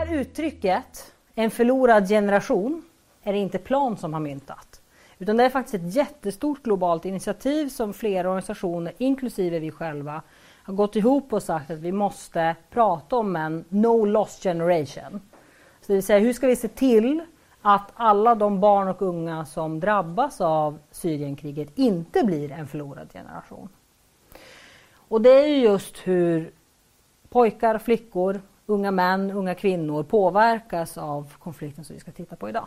här uttrycket, en förlorad generation, är det inte Plan som har myntat. Utan det är faktiskt ett jättestort globalt initiativ som flera organisationer, inklusive vi själva, har gått ihop och sagt att vi måste prata om en no loss generation. Så det vill säga, hur ska vi se till att alla de barn och unga som drabbas av Syrienkriget inte blir en förlorad generation. Och det är just hur pojkar, flickor, unga män, unga kvinnor påverkas av konflikten som vi ska titta på idag.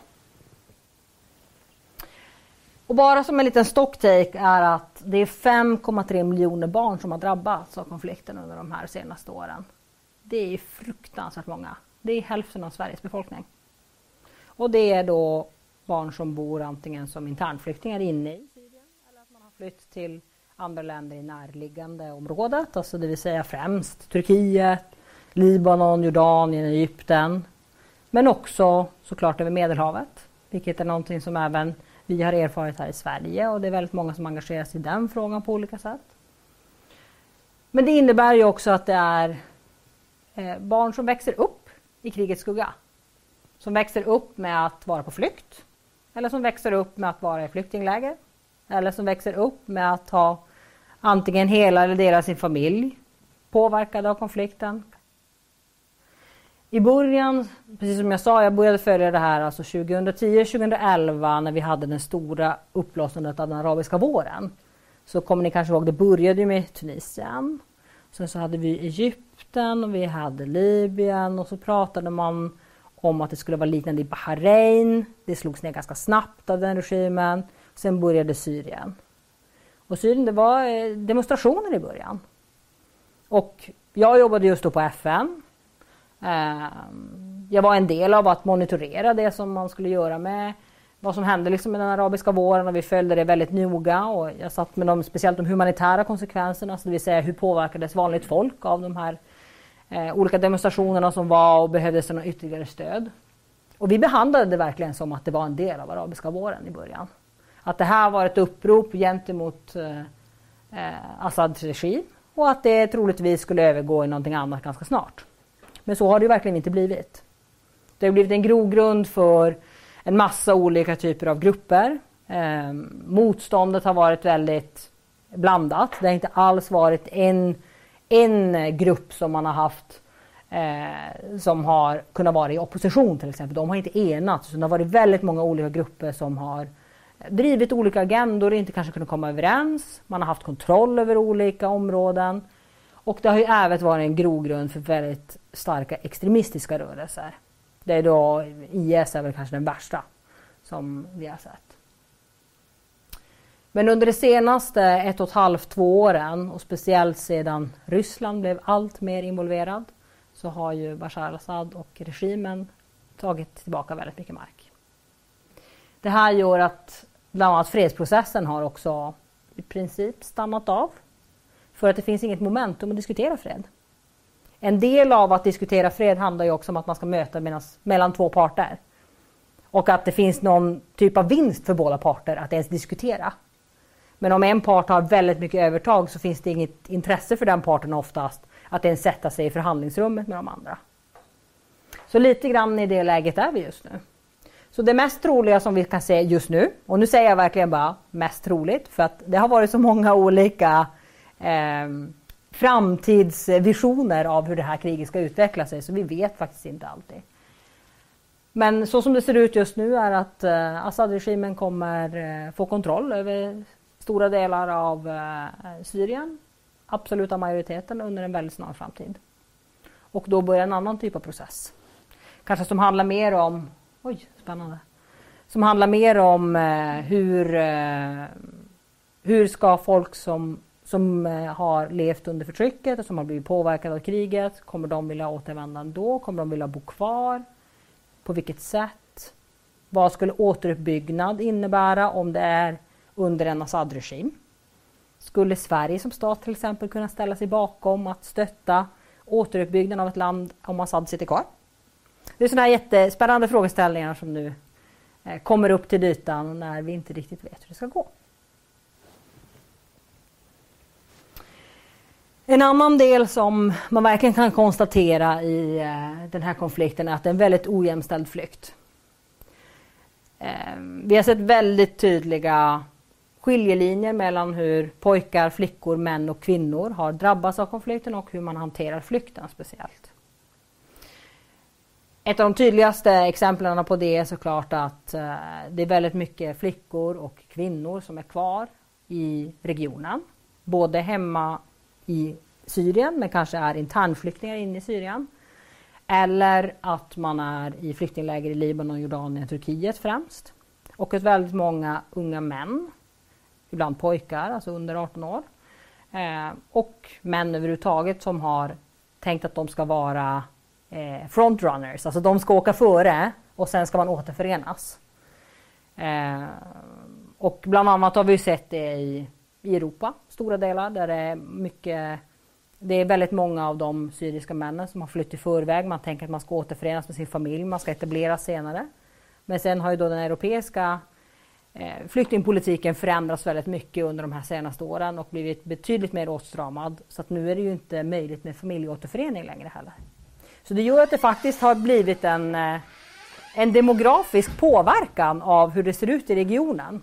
Och bara som en liten stocktake är att det är 5,3 miljoner barn som har drabbats av konflikten under de här senaste åren. Det är fruktansvärt många. Det är hälften av Sveriges befolkning. Och det är då barn som bor antingen som internflyktingar inne i Syrien eller att man har flytt till andra länder i närliggande området, alltså det vill säga främst Turkiet, Libanon, Jordanien, Egypten. Men också såklart över Medelhavet, vilket är någonting som även vi har erfarit här i Sverige och det är väldigt många som engagerar sig i den frågan på olika sätt. Men det innebär ju också att det är eh, barn som växer upp i krigets skugga. Som växer upp med att vara på flykt. Eller som växer upp med att vara i flyktingläger. Eller som växer upp med att ha antingen hela eller delar av sin familj påverkade av konflikten. I början, precis som jag sa, jag började följa det här alltså 2010-2011 när vi hade den stora uppblåsandet av den arabiska våren. Så kommer ni kanske ihåg, det började med Tunisien. Sen så hade vi Egypten och vi hade Libyen och så pratade man om att det skulle vara liknande i Bahrain. Det slogs ner ganska snabbt av den regimen. Sen började Syrien. Och Syrien, det var eh, demonstrationer i början. Och jag jobbade just då på FN. Ehm, jag var en del av att monitorera det som man skulle göra med vad som hände liksom med den arabiska våren och vi följde det väldigt noga och jag satt med de, speciellt de humanitära konsekvenserna, så det vill säga hur påverkades vanligt folk av de här eh, olika demonstrationerna som var och behövdes det något ytterligare stöd. Och vi behandlade det verkligen som att det var en del av arabiska våren i början. Att det här var ett upprop gentemot eh, eh, Assads regim och att det troligtvis skulle övergå i någonting annat ganska snart. Men så har det verkligen inte blivit. Det har blivit en grogrund för en massa olika typer av grupper. Eh, motståndet har varit väldigt blandat. Det har inte alls varit en, en grupp som man har haft eh, som har kunnat vara i opposition till exempel. De har inte enats. det har varit väldigt många olika grupper som har drivit olika agendor och inte kanske kunnat komma överens. Man har haft kontroll över olika områden. Och det har ju även varit en grogrund för väldigt starka extremistiska rörelser. Det är då IS är väl kanske den värsta som vi har sett. Men under de senaste ett och ett halvt, två åren och speciellt sedan Ryssland blev allt mer involverad så har ju Bashar al-Assad och regimen tagit tillbaka väldigt mycket mark. Det här gör att bland annat fredsprocessen har också i princip stannat av. För att det finns inget momentum att diskutera fred. En del av att diskutera fred handlar ju också om att man ska möta mellan två parter. Och att det finns någon typ av vinst för båda parter att ens diskutera. Men om en part har väldigt mycket övertag så finns det inget intresse för den parten oftast att ens sätta sig i förhandlingsrummet med de andra. Så lite grann i det läget är vi just nu. Så det mest troliga som vi kan se just nu, och nu säger jag verkligen bara mest troligt för att det har varit så många olika eh, Ehm, framtidsvisioner av hur det här kriget ska utveckla sig så vi vet faktiskt inte alltid. Men så som det ser ut just nu är att eh, Assad-regimen kommer eh, få kontroll över stora delar av eh, Syrien, absoluta majoriteten under en väldigt snar framtid. Och då börjar en annan typ av process. Kanske som handlar mer om, oj spännande, som handlar mer om eh, hur, eh, hur ska folk som som eh, har levt under förtrycket och som har blivit påverkade av kriget. Kommer de vilja återvända ändå? Kommer de vilja bo kvar? På vilket sätt? Vad skulle återuppbyggnad innebära om det är under en Assad-regim? Skulle Sverige som stat till exempel kunna ställa sig bakom att stötta återuppbyggnaden av ett land om Assad sitter kvar? Det är sådana här jättespännande frågeställningar som nu eh, kommer upp till ytan när vi inte riktigt vet hur det ska gå. En annan del som man verkligen kan konstatera i eh, den här konflikten är att det är en väldigt ojämställd flykt. Ehm, vi har sett väldigt tydliga skiljelinjer mellan hur pojkar, flickor, män och kvinnor har drabbats av konflikten och hur man hanterar flykten speciellt. Ett av de tydligaste exemplen på det är såklart att eh, det är väldigt mycket flickor och kvinnor som är kvar i regionen. Både hemma i Syrien men kanske är internflyktingar inne i Syrien. Eller att man är i flyktingläger i Libanon, Jordanien, Turkiet främst. Och att väldigt många unga män, ibland pojkar, alltså under 18 år. Eh, och män överhuvudtaget som har tänkt att de ska vara eh, frontrunners, alltså de ska åka före och sen ska man återförenas. Eh, och bland annat har vi sett det i, i Europa, stora delar, där det är mycket det är väldigt många av de syriska männen som har flytt i förväg. Man tänker att man ska återförenas med sin familj, man ska etableras senare. Men sen har ju då den europeiska eh, flyktingpolitiken förändrats väldigt mycket under de här senaste åren och blivit betydligt mer åtstramad. Så att nu är det ju inte möjligt med familjeåterförening längre heller. Så det gör att det faktiskt har blivit en, eh, en demografisk påverkan av hur det ser ut i regionen.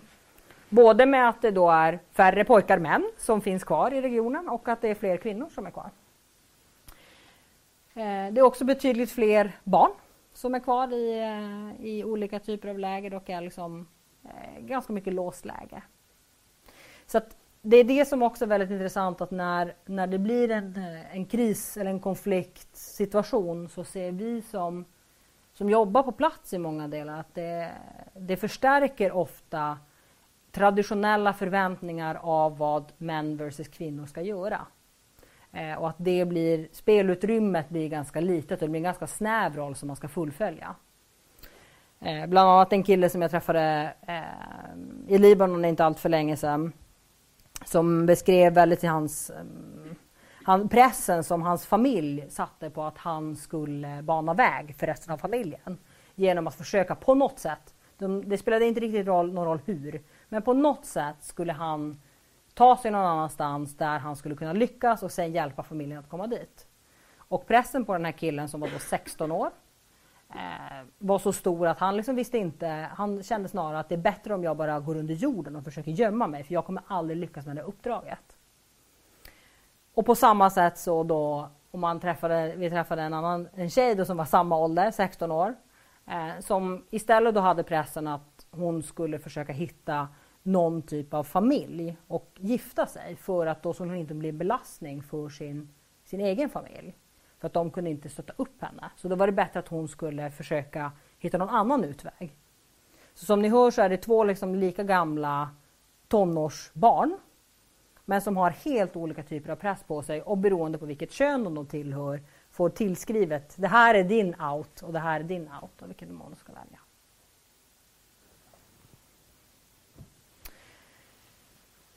Både med att det då är färre pojkar män som finns kvar i regionen och att det är fler kvinnor som är kvar. Eh, det är också betydligt fler barn som är kvar i, eh, i olika typer av läger och är liksom eh, ganska mycket låst läge. Så att det är det som också är väldigt intressant att när, när det blir en, en kris eller en konfliktsituation så ser vi som, som jobbar på plats i många delar att det, det förstärker ofta traditionella förväntningar av vad män versus kvinnor ska göra. Eh, och att det blir, spelutrymmet blir ganska litet och det blir en ganska snäv roll som man ska fullfölja. Eh, bland annat en kille som jag träffade eh, i Libanon inte allt för länge sedan som beskrev väldigt hans eh, han, pressen som hans familj satte på att han skulle bana väg för resten av familjen. Genom att försöka på något sätt, de, det spelade inte riktigt roll, någon roll hur, men på något sätt skulle han ta sig någon annanstans där han skulle kunna lyckas och sen hjälpa familjen att komma dit. Och pressen på den här killen som var då 16 år eh, var så stor att han liksom visste inte, han kände snarare att det är bättre om jag bara går under jorden och försöker gömma mig för jag kommer aldrig lyckas med det uppdraget. Och på samma sätt så då, om man träffade, vi träffade en annan en tjej då som var samma ålder, 16 år, eh, som istället då hade pressen att hon skulle försöka hitta någon typ av familj och gifta sig för att då skulle hon inte bli en belastning för sin, sin egen familj. För att de kunde inte stötta upp henne. Så då var det bättre att hon skulle försöka hitta någon annan utväg. Så som ni hör så är det två liksom lika gamla tonårsbarn. Men som har helt olika typer av press på sig och beroende på vilket kön de tillhör får tillskrivet det här är din out och det här är din out och vilken man ska välja.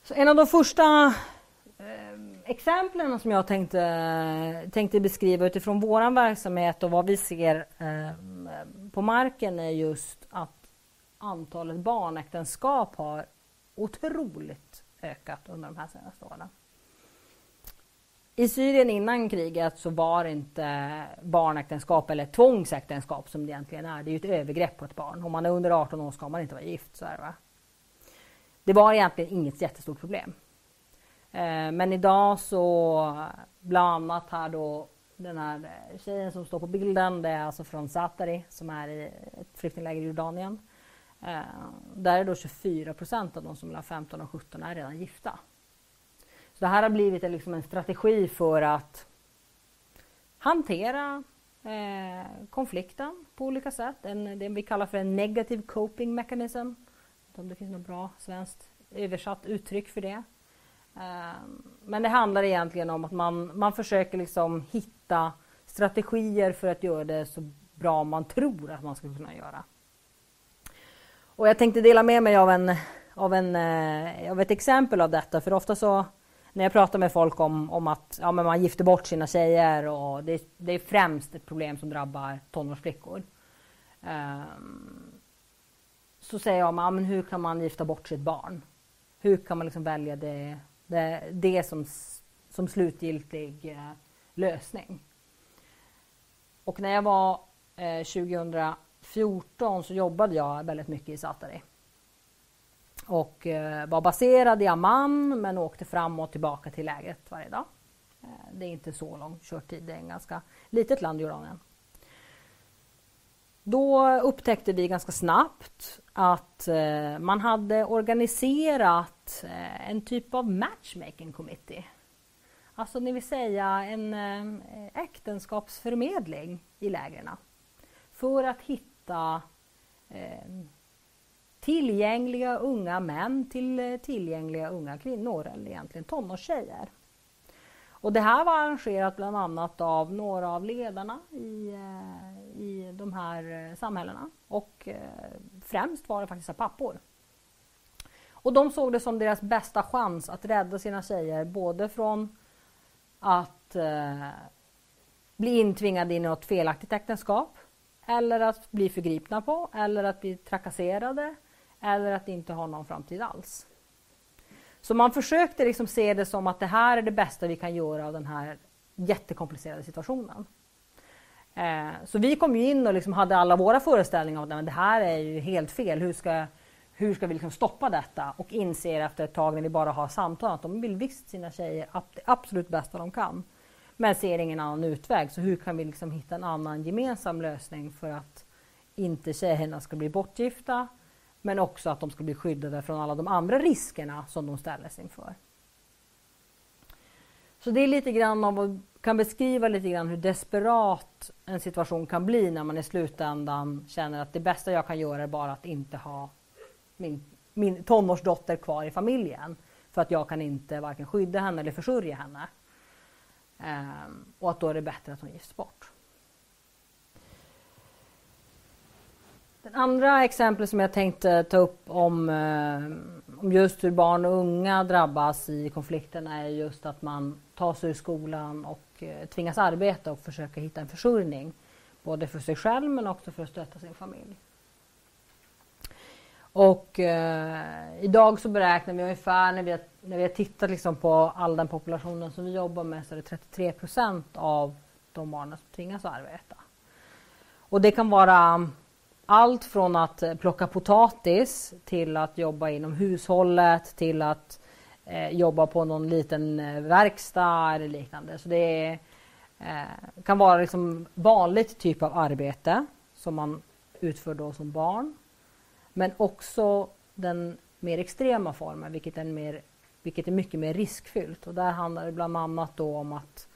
Så en av de första eh, exemplen som jag tänkte, tänkte beskriva utifrån vår verksamhet och vad vi ser eh, på marken är just att antalet barnäktenskap har otroligt ökat under de här senaste åren. I Syrien innan kriget så var inte barnäktenskap eller tvångsäktenskap som det egentligen är. Det är ju ett övergrepp på ett barn. Om man är under 18 år ska man inte vara gift. Så här, det var egentligen inget jättestort problem. Eh, men idag så bland annat här då den här eh, tjejen som står på bilden, det är alltså från Satari som är i ett flyktingläger i Jordanien. Eh, där är då 24 procent av de som är 15 och 17 är redan gifta. Så det här har blivit liksom en strategi för att hantera konflikten på olika sätt. En, det vi kallar för en negativ coping mechanism. Om det finns något bra svenskt översatt uttryck för det. Ehm, men det handlar egentligen om att man, man försöker liksom hitta strategier för att göra det så bra man tror att man ska kunna göra. Och jag tänkte dela med mig av, en, av, en, eh, av ett exempel av detta, för ofta så när jag pratar med folk om, om att ja, men man gifter bort sina tjejer och det, det är främst ett problem som drabbar tonårsflickor. Um, så säger jag, men hur kan man gifta bort sitt barn? Hur kan man liksom välja det det, det som, som slutgiltig eh, lösning. Och när jag var eh, 2014 så jobbade jag väldigt mycket i Satari. Och eh, var baserad i Amman men åkte fram och tillbaka till lägret varje dag. Eh, det är inte så lång körtid, det är en ganska litet land Jordanien. Då upptäckte vi ganska snabbt att eh, man hade organiserat eh, en typ av matchmaking committee. Alltså det vill säga en eh, äktenskapsförmedling i lägren. För att hitta eh, tillgängliga unga män till eh, tillgängliga unga kvinnor, eller egentligen tonårstjejer. Och det här var arrangerat bland annat av några av ledarna i, eh, i de här eh, samhällena. Och eh, främst var det faktiskt pappor. Och de såg det som deras bästa chans att rädda sina tjejer både från att eh, bli intvingade i något felaktigt äktenskap eller att bli förgripna på eller att bli trakasserade eller att inte ha någon framtid alls. Så man försökte liksom se det som att det här är det bästa vi kan göra av den här jättekomplicerade situationen. Eh, så vi kom ju in och liksom hade alla våra föreställningar om att det här är ju helt fel. Hur ska, hur ska vi liksom stoppa detta? Och inser efter ett tag när vi bara har samtal att de vill visst sina tjejer det absolut bästa de kan. Men ser ingen annan utväg. Så hur kan vi liksom hitta en annan gemensam lösning för att inte tjejerna ska bli bortgifta men också att de ska bli skyddade från alla de andra riskerna som de ställs inför. Så det är lite grann av, kan beskriva lite grann hur desperat en situation kan bli när man i slutändan känner att det bästa jag kan göra är bara att inte ha min, min tonårsdotter kvar i familjen. För att jag kan inte varken skydda henne eller försörja henne. Ehm, och att då är det bättre att hon gifts bort. Det andra exemplet som jag tänkte ta upp om, eh, om just hur barn och unga drabbas i konflikterna är just att man tar sig ur skolan och Eh, tvingas arbeta och försöka hitta en försörjning. Både för sig själv men också för att stötta sin familj. Och eh, idag så beräknar vi ungefär när vi har, när vi har tittat liksom på all den populationen som vi jobbar med så är det 33 procent av de barnen som tvingas arbeta. Och det kan vara allt från att plocka potatis till att jobba inom hushållet till att eh, jobba på någon liten eh, verkstad eller liknande. Så det är, eh, kan vara liksom vanligt typ av arbete som man utför då som barn. Men också den mer extrema formen, vilket är, mer, vilket är mycket mer riskfyllt. Och där handlar det bland annat då om att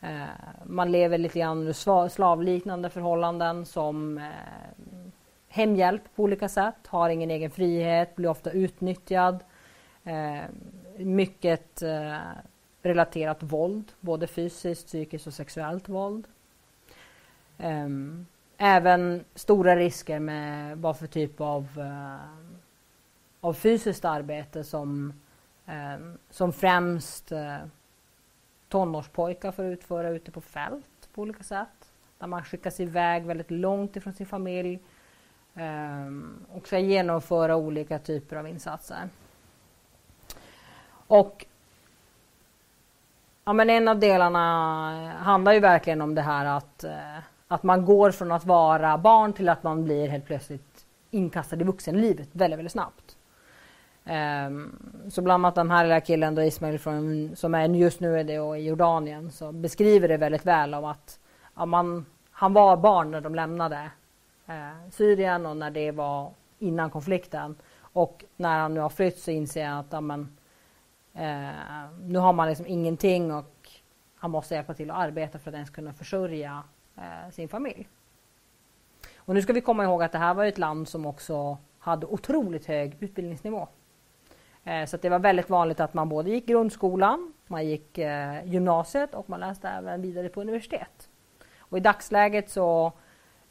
eh, man lever lite grann under slavliknande förhållanden som eh, hemhjälp på olika sätt, har ingen egen frihet, blir ofta utnyttjad. Eh, mycket eh, relaterat våld, både fysiskt, psykiskt och sexuellt våld. Ehm, även stora risker med vad för typ av, eh, av fysiskt arbete som, ehm, som främst eh, tonårspojkar får utföra ute på fält på olika sätt. Där man skickas iväg väldigt långt ifrån sin familj ehm, och ska genomföra olika typer av insatser. Och ja, men en av delarna eh, handlar ju verkligen om det här att, eh, att man går från att vara barn till att man blir helt plötsligt inkastad i vuxenlivet väldigt, väldigt snabbt. Um, så bland annat den här lilla killen då Ismail från, som är just nu är det i Jordanien så beskriver det väldigt väl om att ja, man, han var barn när de lämnade eh, Syrien och när det var innan konflikten. Och när han nu har flytt så inser han att amen, eh, nu har man liksom ingenting och han måste hjälpa till att arbeta för att ens kunna försörja eh, sin familj. Och nu ska vi komma ihåg att det här var ett land som också hade otroligt hög utbildningsnivå. Eh, så det var väldigt vanligt att man både gick grundskolan, man gick eh, gymnasiet och man läste även vidare på universitet. Och i dagsläget så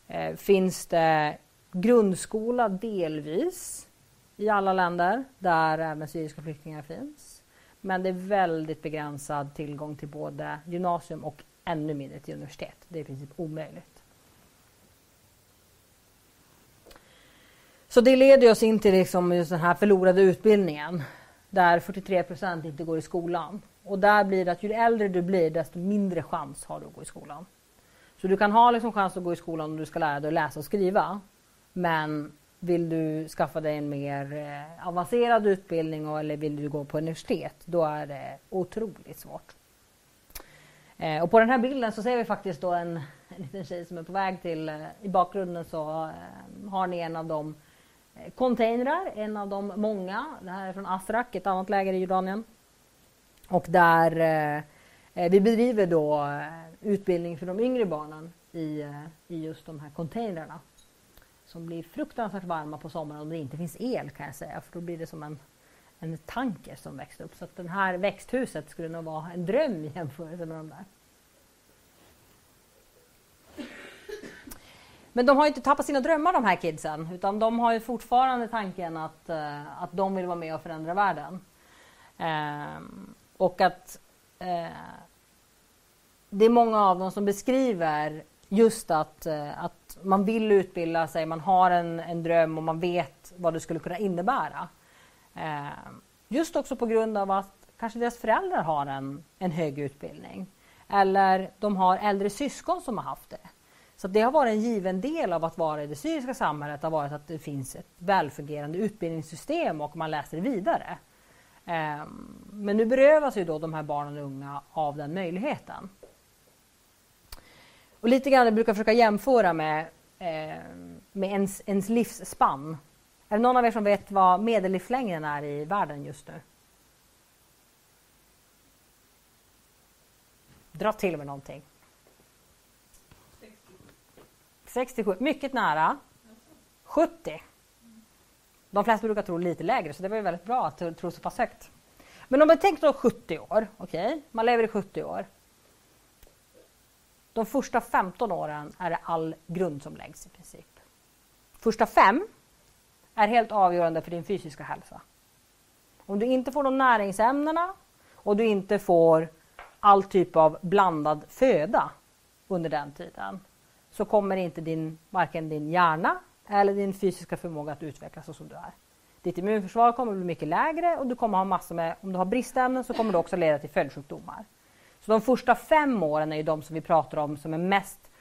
eh, finns det grundskola delvis i alla länder där även syriska flyktingar finns. Men det är väldigt begränsad tillgång till både gymnasium och ännu mindre till universitet. Det är i princip omöjligt. Så det leder oss in till liksom just den här förlorade utbildningen där 43 procent inte går i skolan. Och där blir det att ju äldre du blir desto mindre chans har du att gå i skolan. Så du kan ha liksom chans att gå i skolan om du ska lära dig att läsa och skriva. Men vill du skaffa dig en mer eh, avancerad utbildning eller vill du gå på universitet, då är det otroligt svårt. Eh, och på den här bilden så ser vi faktiskt då en, en liten tjej som är på väg till, eh, i bakgrunden så har ni en av de containrar, en av de många. Det här är från Asrak, ett annat läger i Jordanien. Och där eh, vi bedriver då utbildning för de yngre barnen i, i just de här containrarna. Som blir fruktansvärt varma på sommaren om det inte finns el kan jag säga, för då blir det som en en tanker som växer upp. Så att det här växthuset skulle nog vara en dröm i jämförelse med de där. Men de har inte tappat sina drömmar de här kidsen utan de har ju fortfarande tanken att, eh, att de vill vara med och förändra världen. Ehm, och att eh, det är många av dem som beskriver just att, eh, att man vill utbilda sig, man har en, en dröm och man vet vad det skulle kunna innebära. Eh, just också på grund av att kanske deras föräldrar har en, en hög utbildning. Eller de har äldre syskon som har haft det. Så det har varit en given del av att vara i det syriska samhället har varit att det finns ett välfungerande utbildningssystem och man läser vidare. Eh, men nu berövas ju då de här barnen och unga av den möjligheten. Och lite grann jag brukar försöka jämföra med, eh, med ens, ens livsspann. Är det någon av er som vet vad medellivslängden är i världen just nu? Dra till med någonting. 67. Mycket nära. 70. De flesta brukar tro lite lägre, så det var ju väldigt bra att tro så pass högt. Men om vi tänker då 70 år, okej, okay? man lever i 70 år. De första 15 åren är det all grund som läggs i princip. Första fem är helt avgörande för din fysiska hälsa. Om du inte får de näringsämnena och du inte får all typ av blandad föda under den tiden så kommer inte din, varken din hjärna eller din fysiska förmåga att utvecklas så som du är. Ditt immunförsvar kommer att bli mycket lägre och du kommer ha massor med, om du har bristämnen så kommer det också leda till följdsjukdomar. Så de första fem åren är ju de som vi pratar om som är mest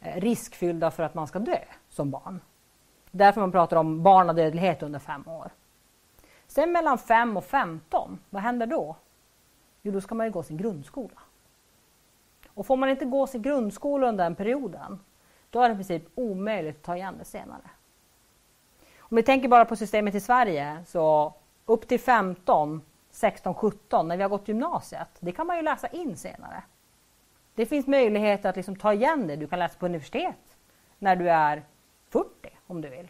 eh, riskfyllda för att man ska dö som barn. Därför man pratar om barnadödlighet under fem år. Sen mellan 5 och 15, vad händer då? Jo, då ska man ju gå sin grundskola. Och får man inte gå sin grundskola under den perioden, då är det i princip omöjligt att ta igen det senare. Om vi tänker bara på systemet i Sverige, så upp till 15, 16, 17, när vi har gått gymnasiet, det kan man ju läsa in senare. Det finns möjlighet att liksom ta igen det. Du kan läsa på universitet när du är 40 om du vill.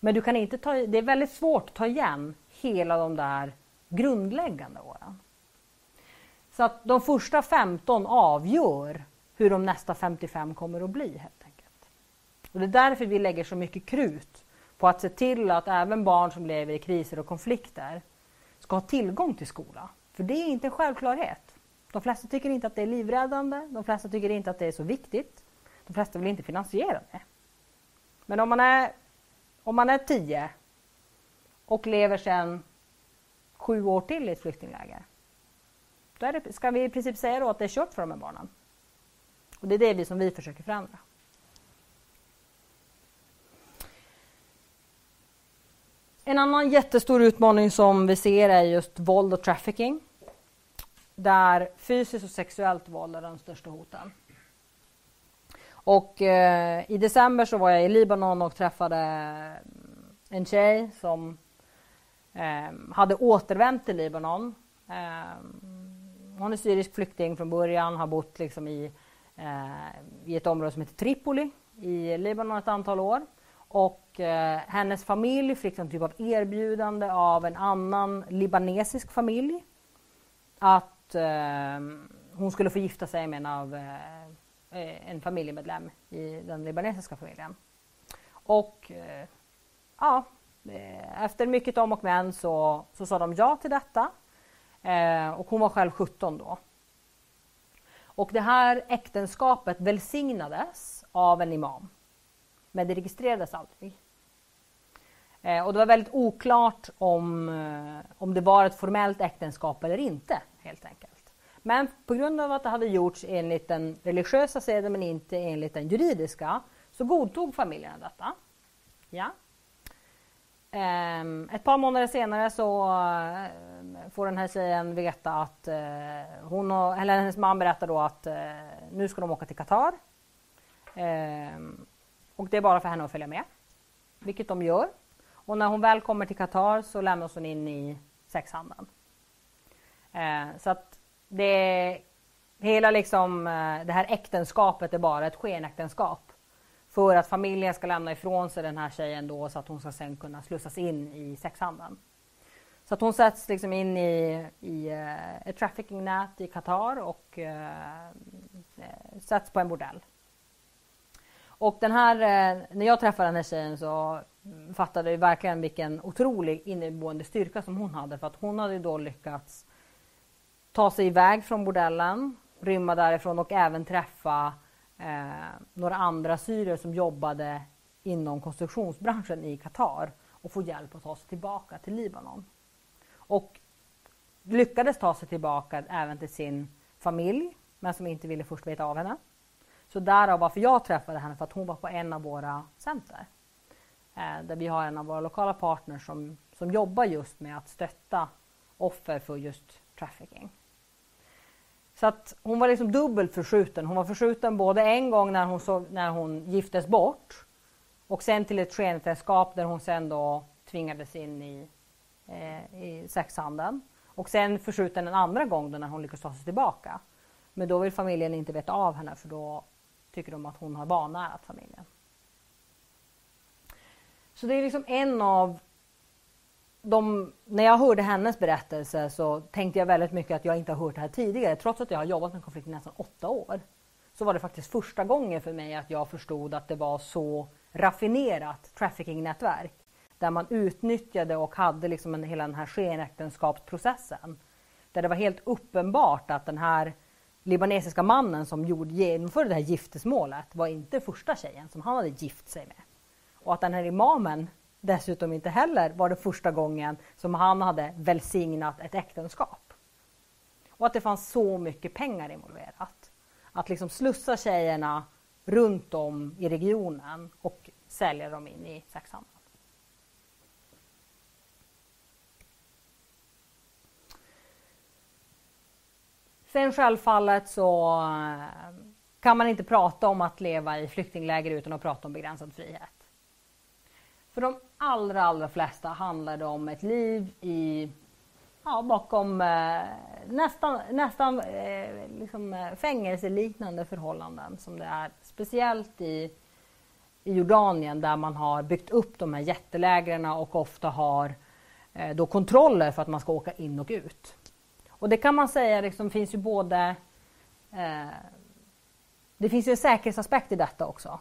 Men du kan inte ta, det är väldigt svårt att ta igen hela de där grundläggande åren. Så att de första 15 avgör hur de nästa 55 kommer att bli helt enkelt. Och det är därför vi lägger så mycket krut på att se till att även barn som lever i kriser och konflikter ska ha tillgång till skola. För det är inte en självklarhet. De flesta tycker inte att det är livräddande, de flesta tycker inte att det är så viktigt. De flesta vill inte finansiera det. Men om man är, om man är tio och lever sedan sju år till i ett flyktingläger. Då det, ska vi i princip säga då att det är kört för de här barnen. Och det är det vi som vi försöker förändra. En annan jättestor utmaning som vi ser är just våld och trafficking. Där fysiskt och sexuellt våld är de största hoten. Och eh, i december så var jag i Libanon och träffade mm, en tjej som eh, hade återvänt till Libanon. Eh, hon är syrisk flykting från början, har bott liksom i, eh, i ett område som heter Tripoli i Libanon ett antal år. Och eh, hennes familj fick en typ av erbjudande av en annan libanesisk familj att eh, hon skulle få gifta sig med en av Eh, eh en familjemedlem i den libanesiska familjen. Och eh, ja, eh, efter mycket om och men så, så sa de ja till detta. Eh, och hon var själv 17 då. Och det här äktenskapet välsignades av en imam. Men det registrerades aldrig. Eh, och det var väldigt oklart om, eh, om det var ett formellt äktenskap eller inte helt enkelt. Men på grund av att det hade gjorts enligt den religiösa seden men inte enligt den juridiska så godtog familjen detta. Ja. Ehm, ett par månader senare så eh, får den här tjejen veta att hon och, eller hennes man berättar då att nu ska de åka till Qatar. Ehm, och det är bara för henne att följa med. Vilket de gör. Och när hon väl kommer till Qatar så lämnas hon in i sexhandeln. Eh, så att det hela liksom, eh, det här äktenskapet är bara ett skenäktenskap för att familjen ska lämna ifrån sig den här tjejen då så att hon ska sen kunna slussas in i sexhandeln. Så att hon sätts liksom in i, i eh, ett trafficking-nät i Qatar och eh, sätts på en bordell. Och den här, eh, när jag träffade den här tjejen så fattade jag verkligen vilken otrolig inneboende styrka som hon hade för att hon hade då lyckats ta sig iväg från bordellen, rymma därifrån och även träffa eh, några andra syrier som jobbade inom konstruktionsbranschen i Qatar och få hjälp att ta sig tillbaka till Libanon. Och lyckades ta sig tillbaka även till sin familj, men som inte ville först veta av henne. Så därav varför jag träffade henne, för att hon var på en av våra center. Eh, där vi har en av våra lokala partners som, som jobbar just med att stötta offer för just trafficking. Så att hon var liksom dubbelt förskjuten. Hon var förskjuten både en gång när hon, så, när hon giftes bort och sen till ett skenäktenskap där hon sen då tvingades in i, eh, i sexhandeln. Och sen förskjuten en andra gång när hon lyckades ta sig tillbaka. Men då vill familjen inte veta av henne för då tycker de att hon har vanärat familjen. Så det är liksom en av de, när jag hörde hennes berättelse så tänkte jag väldigt mycket att jag inte har hört det här tidigare. Trots att jag har jobbat med konflikt i nästan åtta år. Så var det faktiskt första gången för mig att jag förstod att det var så raffinerat trafficking-nätverk. Där man utnyttjade och hade liksom en, hela den här skenäktenskapsprocessen. Där det var helt uppenbart att den här libanesiska mannen som gjorde, genomförde det här giftesmålet var inte första tjejen som han hade gift sig med. Och att den här imamen dessutom inte heller var det första gången som han hade välsignat ett äktenskap. Och att det fanns så mycket pengar involverat. Att liksom slussa tjejerna runt om i regionen och sälja dem in i sexhandeln. Sen självfallet så eh, kan man inte prata om att leva i flyktingläger utan att prata om begränsad frihet. För de allra, allra flesta handlar det om ett liv i, ja, bakom eh, nästan, nästan eh, liksom, eh, fängelseliknande förhållanden som det är. Speciellt i, i Jordanien där man har byggt upp de här jättelägren och ofta har eh, då kontroller för att man ska åka in och ut. Och det kan man säga liksom, finns ju både eh, det finns ju en säkerhetsaspekt i detta också.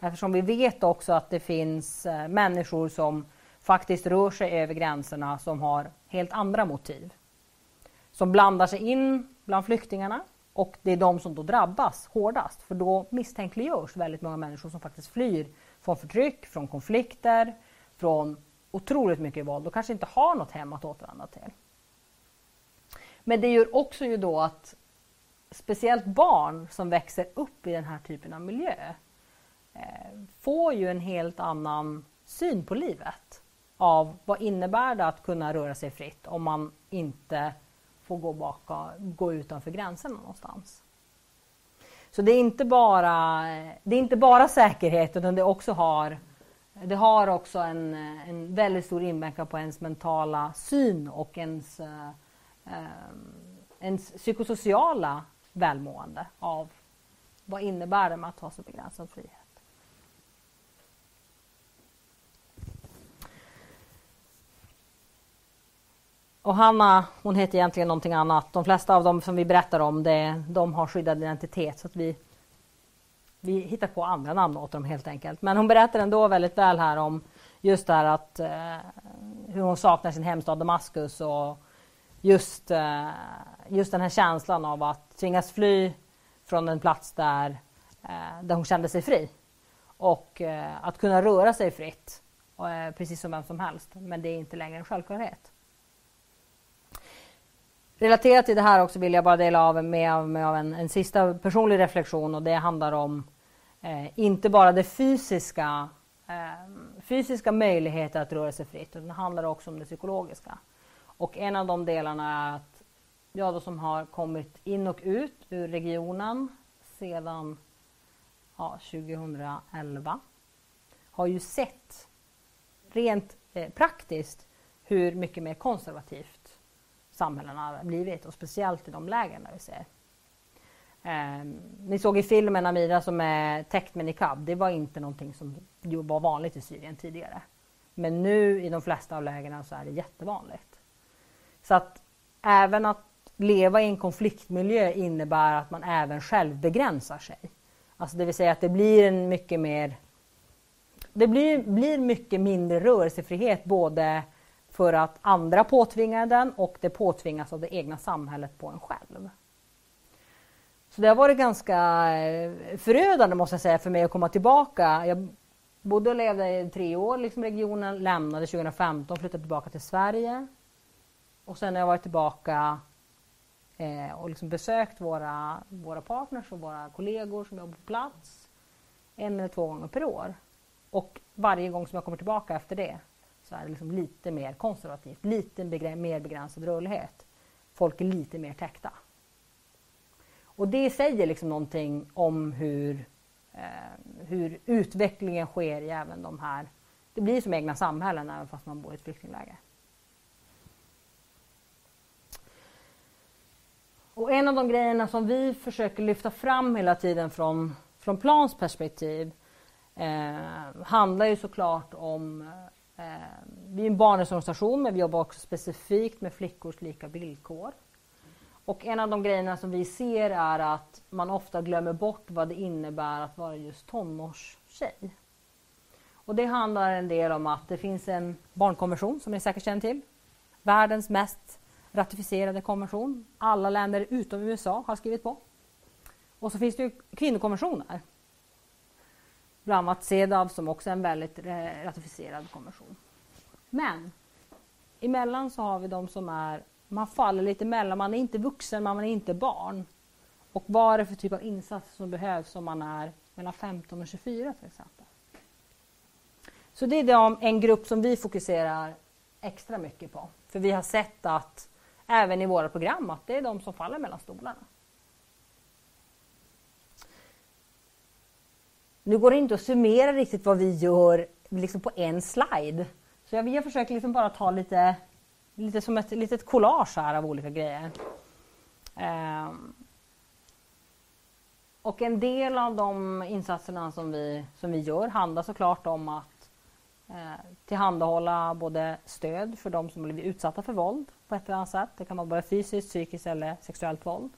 Eftersom vi vet också att det finns eh, människor som faktiskt rör sig över gränserna som har helt andra motiv. Som blandar sig in bland flyktingarna och det är de som då drabbas hårdast för då misstänkliggörs väldigt många människor som faktiskt flyr från förtryck, från konflikter, från otroligt mycket våld och kanske inte har något hem att återvända till. Men det gör också ju då att speciellt barn som växer upp i den här typen av miljö Eh, får ju en helt annan syn på livet. Av vad innebär det att kunna röra sig fritt om man inte får gå, baka, gå utanför gränserna någonstans. Så det är inte bara, det är inte bara säkerhet utan det också har det har också en, en väldigt stor inverkan på ens mentala syn och ens, eh, Ehm, ens psykosociala välmående av vad innebär det med att ha så begränsad frihet. Och Hanna, hon heter egentligen någonting annat. De flesta av dem som vi berättar om, det, de har skyddad identitet. Så att vi, vi hittar på andra namn åt dem helt enkelt. Men hon berättar ändå väldigt väl här om just det här att eh, hur hon saknar sin hemstad Damaskus och just, eh, just den här känslan av att tvingas fly från en plats där, eh, där hon kände sig fri. Och eh, att kunna röra sig fritt, precis som vem som helst. Men det är inte längre en självklarhet. Relaterat till det här också vill jag bara dela av med, mig av en, en sista personlig reflektion och det handlar om eh, inte bara det fysiska, eh, fysiska möjligheter att röra sig fritt utan det handlar också om det psykologiska. Och en av de delarna är att jag då som har kommit in och ut ur regionen sedan ja, 2011 har ju sett rent eh, praktiskt hur mycket mer konservativt samhällena har blivit och speciellt i de lägen där vi ser. Eh, ni såg i filmen Amira som är täckt med niqab. Det var inte någonting som var vanligt i Syrien tidigare. Men nu i de flesta av lägena så är det jättevanligt. Så att även att leva i en konfliktmiljö innebär att man även själv begränsar sig. Alltså det vill säga att det blir en mycket mer det blir, blir mycket mindre rörelsefrihet både för att andra påtvingar den och det påtvingas av det egna samhället på en själv. Så det har varit ganska eh, förödande måste jag säga för mig att komma tillbaka. Jag bodde och levde i tre år liksom regionen, lämnade 2015, flyttade tillbaka till Sverige. Och sen har jag varit tillbaka eh, och liksom besökt våra, våra partners och våra kollegor som jobbar på plats en eller två gånger per år. Och varje gång som jag kommer tillbaka efter det så är det liksom lite mer konservativt, lite begr mer begränsad rörlighet. Folk är lite mer täckta. Och det säger liksom någonting om hur, eh, hur utvecklingen sker i även de här... Det blir som egna samhällen även fast man bor i ett flyktingläger. Och en av de grejerna som vi försöker lyfta fram hela tiden från, från Plans perspektiv eh, handlar ju såklart om eh, vi är en barnrättsorganisation men vi jobbar också specifikt med flickors lika villkor. Och en av de grejerna som vi ser är att man ofta glömmer bort vad det innebär att vara just tonårstjej. Och det handlar en del om att det finns en barnkonvention som ni säkert känner till. Världens mest ratificerade konvention. Alla länder utom USA har skrivit på. Och så finns det ju kvinnokonventioner. Bland annat CEDAW som också är en väldigt eh, ratificerad konvention. Men emellan så har vi de som är, man faller lite emellan, man är inte vuxen, man är inte barn. Och vad är det för typ av insats som behövs om man är mellan 15 och 24 till exempel. Så det är en grupp som vi fokuserar extra mycket på. För vi har sett att även i våra program att det är de som faller mellan stolarna. Nu går det inte att summera riktigt vad vi gör liksom på en slide. Så jag, jag försöker liksom bara ta lite, lite som ett litet collage här av olika grejer. Um, och en del av de insatserna som vi, som vi gör handlar såklart om att Eh, tillhandahålla både stöd för de som blivit utsatta för våld på ett eller annat sätt. Det kan vara både fysiskt, psykiskt eller sexuellt våld.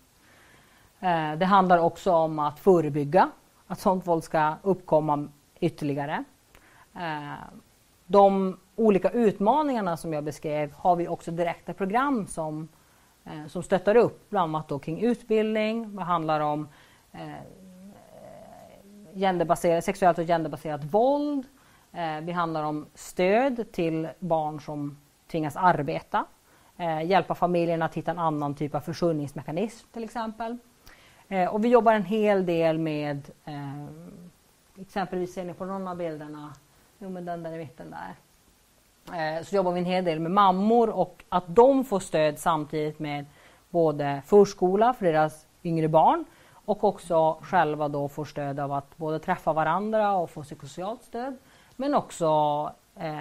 Eh, det handlar också om att förebygga att sådant våld ska uppkomma ytterligare. Eh, de olika utmaningarna som jag beskrev har vi också direkta program som, som stöttar upp, bland annat då kring utbildning. Det handlar om genderbaserat, sexuellt och genderbaserat våld. Eh, Det handlar om stöd till barn som tvingas arbeta eh, hjälpa familjerna att hitta en annan typ av försörjningsmekanism till exempel. Eh, och vi jobbar en hel del med exempelvis ser ni på någon av bilderna, jo men den där i mitten där. Så jobbar vi en hel del med mammor och att de får stöd samtidigt med både förskola för deras yngre barn och också själva då får stöd av att både träffa varandra och få psykosocialt stöd men också eh,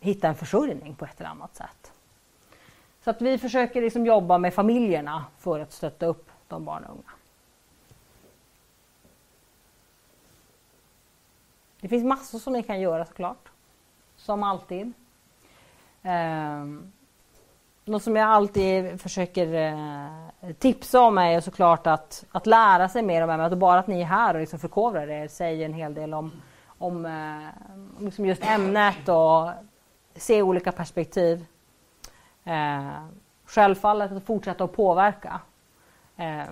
hitta en försörjning på ett eller annat sätt. Så att vi försöker liksom jobba med familjerna för att stötta upp de barn och unga. Det finns massor som ni kan göra såklart. Som alltid. Eh, något som jag alltid försöker eh, tipsa om är såklart att, att lära sig mer om ämnet. bara att ni är här och liksom förkovrar er säger en hel del om, om eh, liksom just ämnet och se olika perspektiv. Eh, självfallet att fortsätta att påverka. Eh,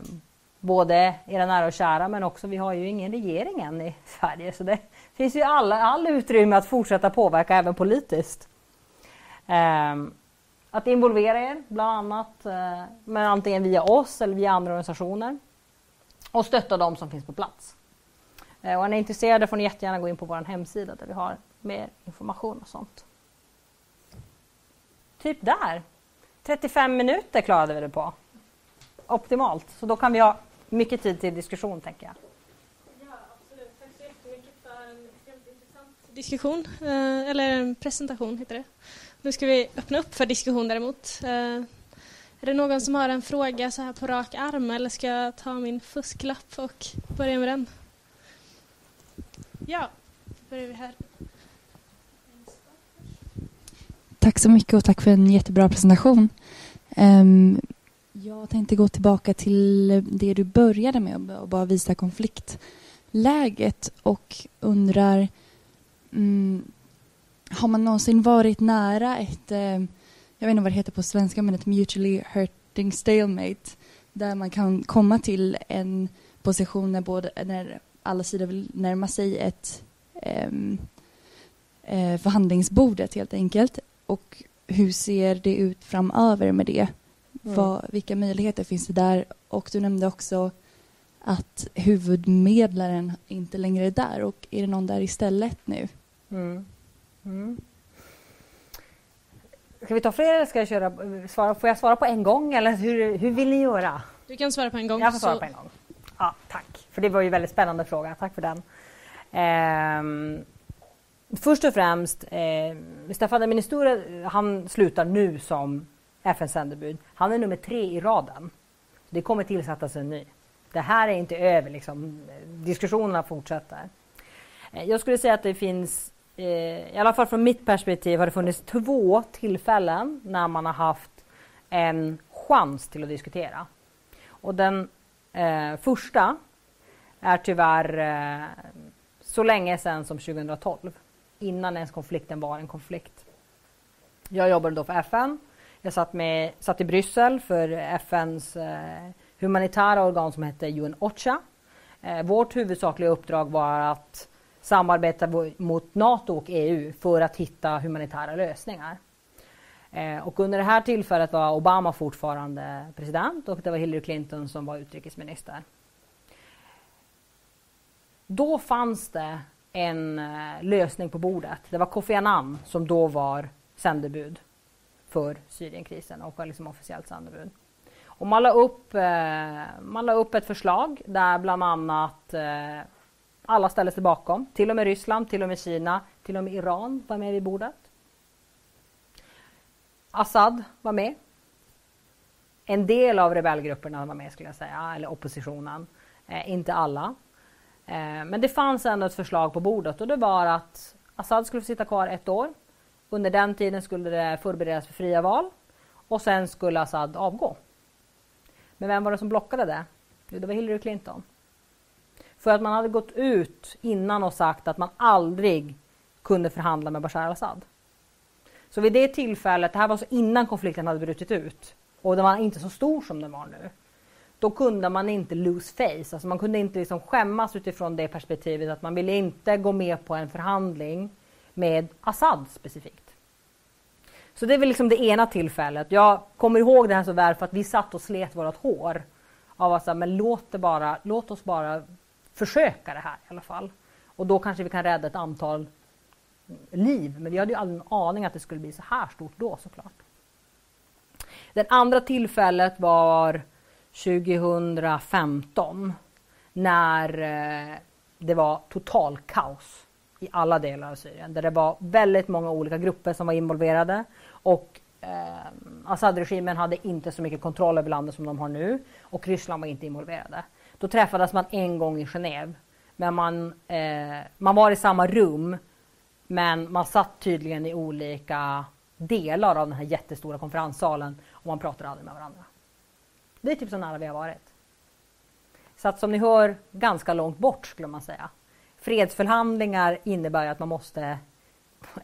både era nära och kära men också vi har ju ingen regering än i Sverige så det finns ju all, all utrymme att fortsätta påverka även politiskt. Eh, att involvera er bland annat, eh, men antingen via oss eller via andra organisationer och stötta de som finns på plats. Eh, och är ni intresserade får ni jättegärna gå in på vår hemsida där vi har mer information och sånt. Typ där. 35 minuter klarade vi det på. Optimalt, så då kan vi ha mycket tid till diskussion tänker jag. Ja, absolut. Tack så jättemycket för en väldigt intressant diskussion, eh, eller en presentation heter det. Nu ska vi öppna upp för diskussion däremot. Eh, är det någon som har en fråga så här på rak arm eller ska jag ta min fusklapp och börja med den? Ja, då börjar vi här. Tack så mycket och tack för en jättebra presentation. Um, jag tänkte gå tillbaka till det du började med och bara visa konfliktläget och undrar um, har man någonsin varit nära ett, eh, jag vet inte vad det heter på svenska, men ett mutually hurting stalemate där man kan komma till en position när, både, när alla sidor vill närma sig ett um, förhandlingsbordet helt enkelt och hur ser det ut framöver med det? Mm. Vad, vilka möjligheter finns det där? Och du nämnde också att huvudmedlaren inte längre är där. Och är det någon där istället nu? Mm. Mm. Ska vi ta fler eller ska jag köra, svara, får jag svara på en gång eller hur, hur vill ni göra? Du kan svara på en gång. Jag får svara så... på en gång. Ja, tack, för det var ju en väldigt spännande fråga. Tack för den. Eh, Först och främst, eh, Staffan de Ministura, han slutar nu som FN-sändebud. Han är nummer tre i raden. Det kommer tillsättas en ny. Det här är inte över, liksom. diskussionerna fortsätter. Eh, jag skulle säga att det finns, eh, i alla fall från mitt perspektiv, har det funnits två tillfällen när man har haft en chans till att diskutera. Och den eh, första är tyvärr eh, så länge sedan som 2012 innan ens konflikten var en konflikt. Jag jobbade då för FN. Jag satt, med, satt i Bryssel för FNs eh, humanitära organ som hette UN OCHA. Eh, vårt huvudsakliga uppdrag var att samarbeta mot NATO och EU för att hitta humanitära lösningar. Eh, och under det här tillfället var Obama fortfarande president och det var Hillary Clinton som var utrikesminister. Då fanns det en eh, lösning på bordet. Det var Kofi Annan som då var sändebud för Syrienkrisen och var liksom officiellt sändebud. Och man la, upp, eh, man la upp ett förslag där bland annat eh, alla ställde sig bakom. Till och med Ryssland, till och med Kina, till och med Iran var med vid bordet. Assad var med. En del av rebellgrupperna var med skulle jag säga, eller oppositionen. Eh, inte alla. Eh, men det fanns ändå ett förslag på bordet och det var att Assad skulle få sitta kvar ett år. Under den tiden skulle det förberedas för fria val och sen skulle Assad avgå. Men vem var det som blockade det? Jo, det var Hillary Clinton. För att man hade gått ut innan och sagt att man aldrig kunde förhandla med Bashar al-Assad. Så vid det tillfället, det här var så innan konflikten hade brutit ut och den var inte så stor som den var nu då kunde man inte lose face. Alltså man kunde inte liksom skämmas utifrån det perspektivet att man ville inte gå med på en förhandling med Assad specifikt. Så det är väl liksom det ena tillfället. Jag kommer ihåg det här så väl för att vi satt och slet vårt hår. Av att säga, men låt, det bara, låt oss bara försöka det här i alla fall. Och då kanske vi kan rädda ett antal liv. Men vi hade ju aldrig en aning att det skulle bli så här stort då såklart. Det andra tillfället var 2015 när eh, det var total kaos i alla delar av Syrien. Där det var väldigt många olika grupper som var involverade och eh, Assad-regimen hade inte så mycket kontroll över landet som de har nu och Ryssland var inte involverade. Då träffades man en gång i Genève. Men man, eh, man var i samma rum men man satt tydligen i olika delar av den här jättestora konferenssalen och man pratade aldrig med varandra. Det är typ så nära vi har varit. Så att som ni hör, ganska långt bort skulle man säga. Fredsförhandlingar innebär att man måste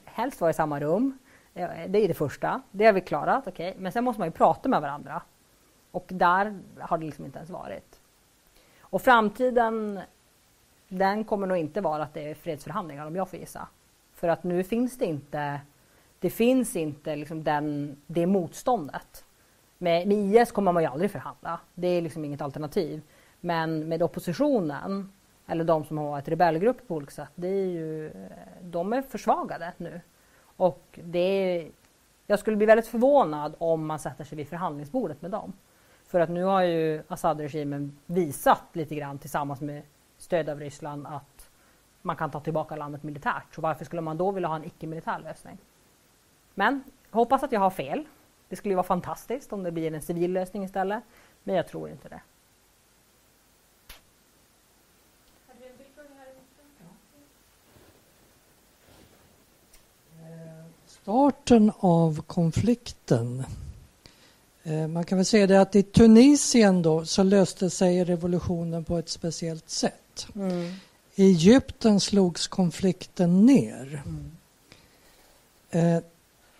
helst vara i samma rum. Eh, det är det första. Det har vi klarat, okay. men sen måste man ju prata med varandra. Och där har det liksom inte ens varit. Och framtiden, den kommer nog inte vara att det är fredsförhandlingar om jag får gissa. För att nu finns det inte Det finns inte liksom den, det motståndet. Med, med IS kommer man ju aldrig förhandla. Det är liksom inget alternativ. Men med oppositionen, eller de som har varit rebellgrupper på olika sätt, det är ju, de är försvagade nu. Och det är, jag skulle bli väldigt förvånad om man sätter sig vid förhandlingsbordet med dem. För att nu har ju Assad-regimen visat lite grann tillsammans med stöd av Ryssland att man kan ta tillbaka landet militärt. Så varför skulle man då vilja ha en icke-militär lösning? Men hoppas att jag har fel. Det skulle vara fantastiskt om det blir en civil lösning istället. Men jag tror inte det. Starten av konflikten. Eh, man kan väl säga det att i Tunisien då så löste sig revolutionen på ett speciellt sätt. Mm. I Egypten slogs konflikten ner. Mm.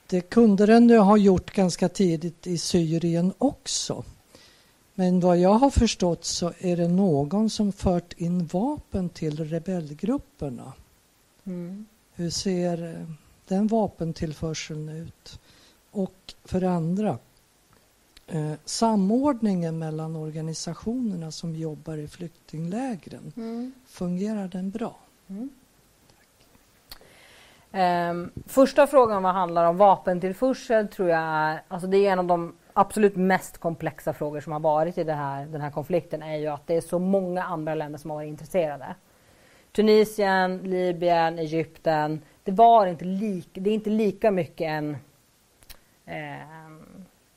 Det kunde den ju ha gjort ganska tidigt i Syrien också. Men vad jag har förstått så är det någon som fört in vapen till rebellgrupperna. Mm. Hur ser eh, den vapentillförseln ut? Och för det andra, eh, samordningen mellan organisationerna som jobbar i flyktinglägren, mm. fungerar den bra? Mm. Um, första frågan vad handlar om vapentillförsel tror jag är, alltså det är en av de absolut mest komplexa frågor som har varit i här, den här konflikten är ju att det är så många andra länder som har varit intresserade. Tunisien, Libyen, Egypten. Det, var inte lik, det är inte lika mycket en, eh,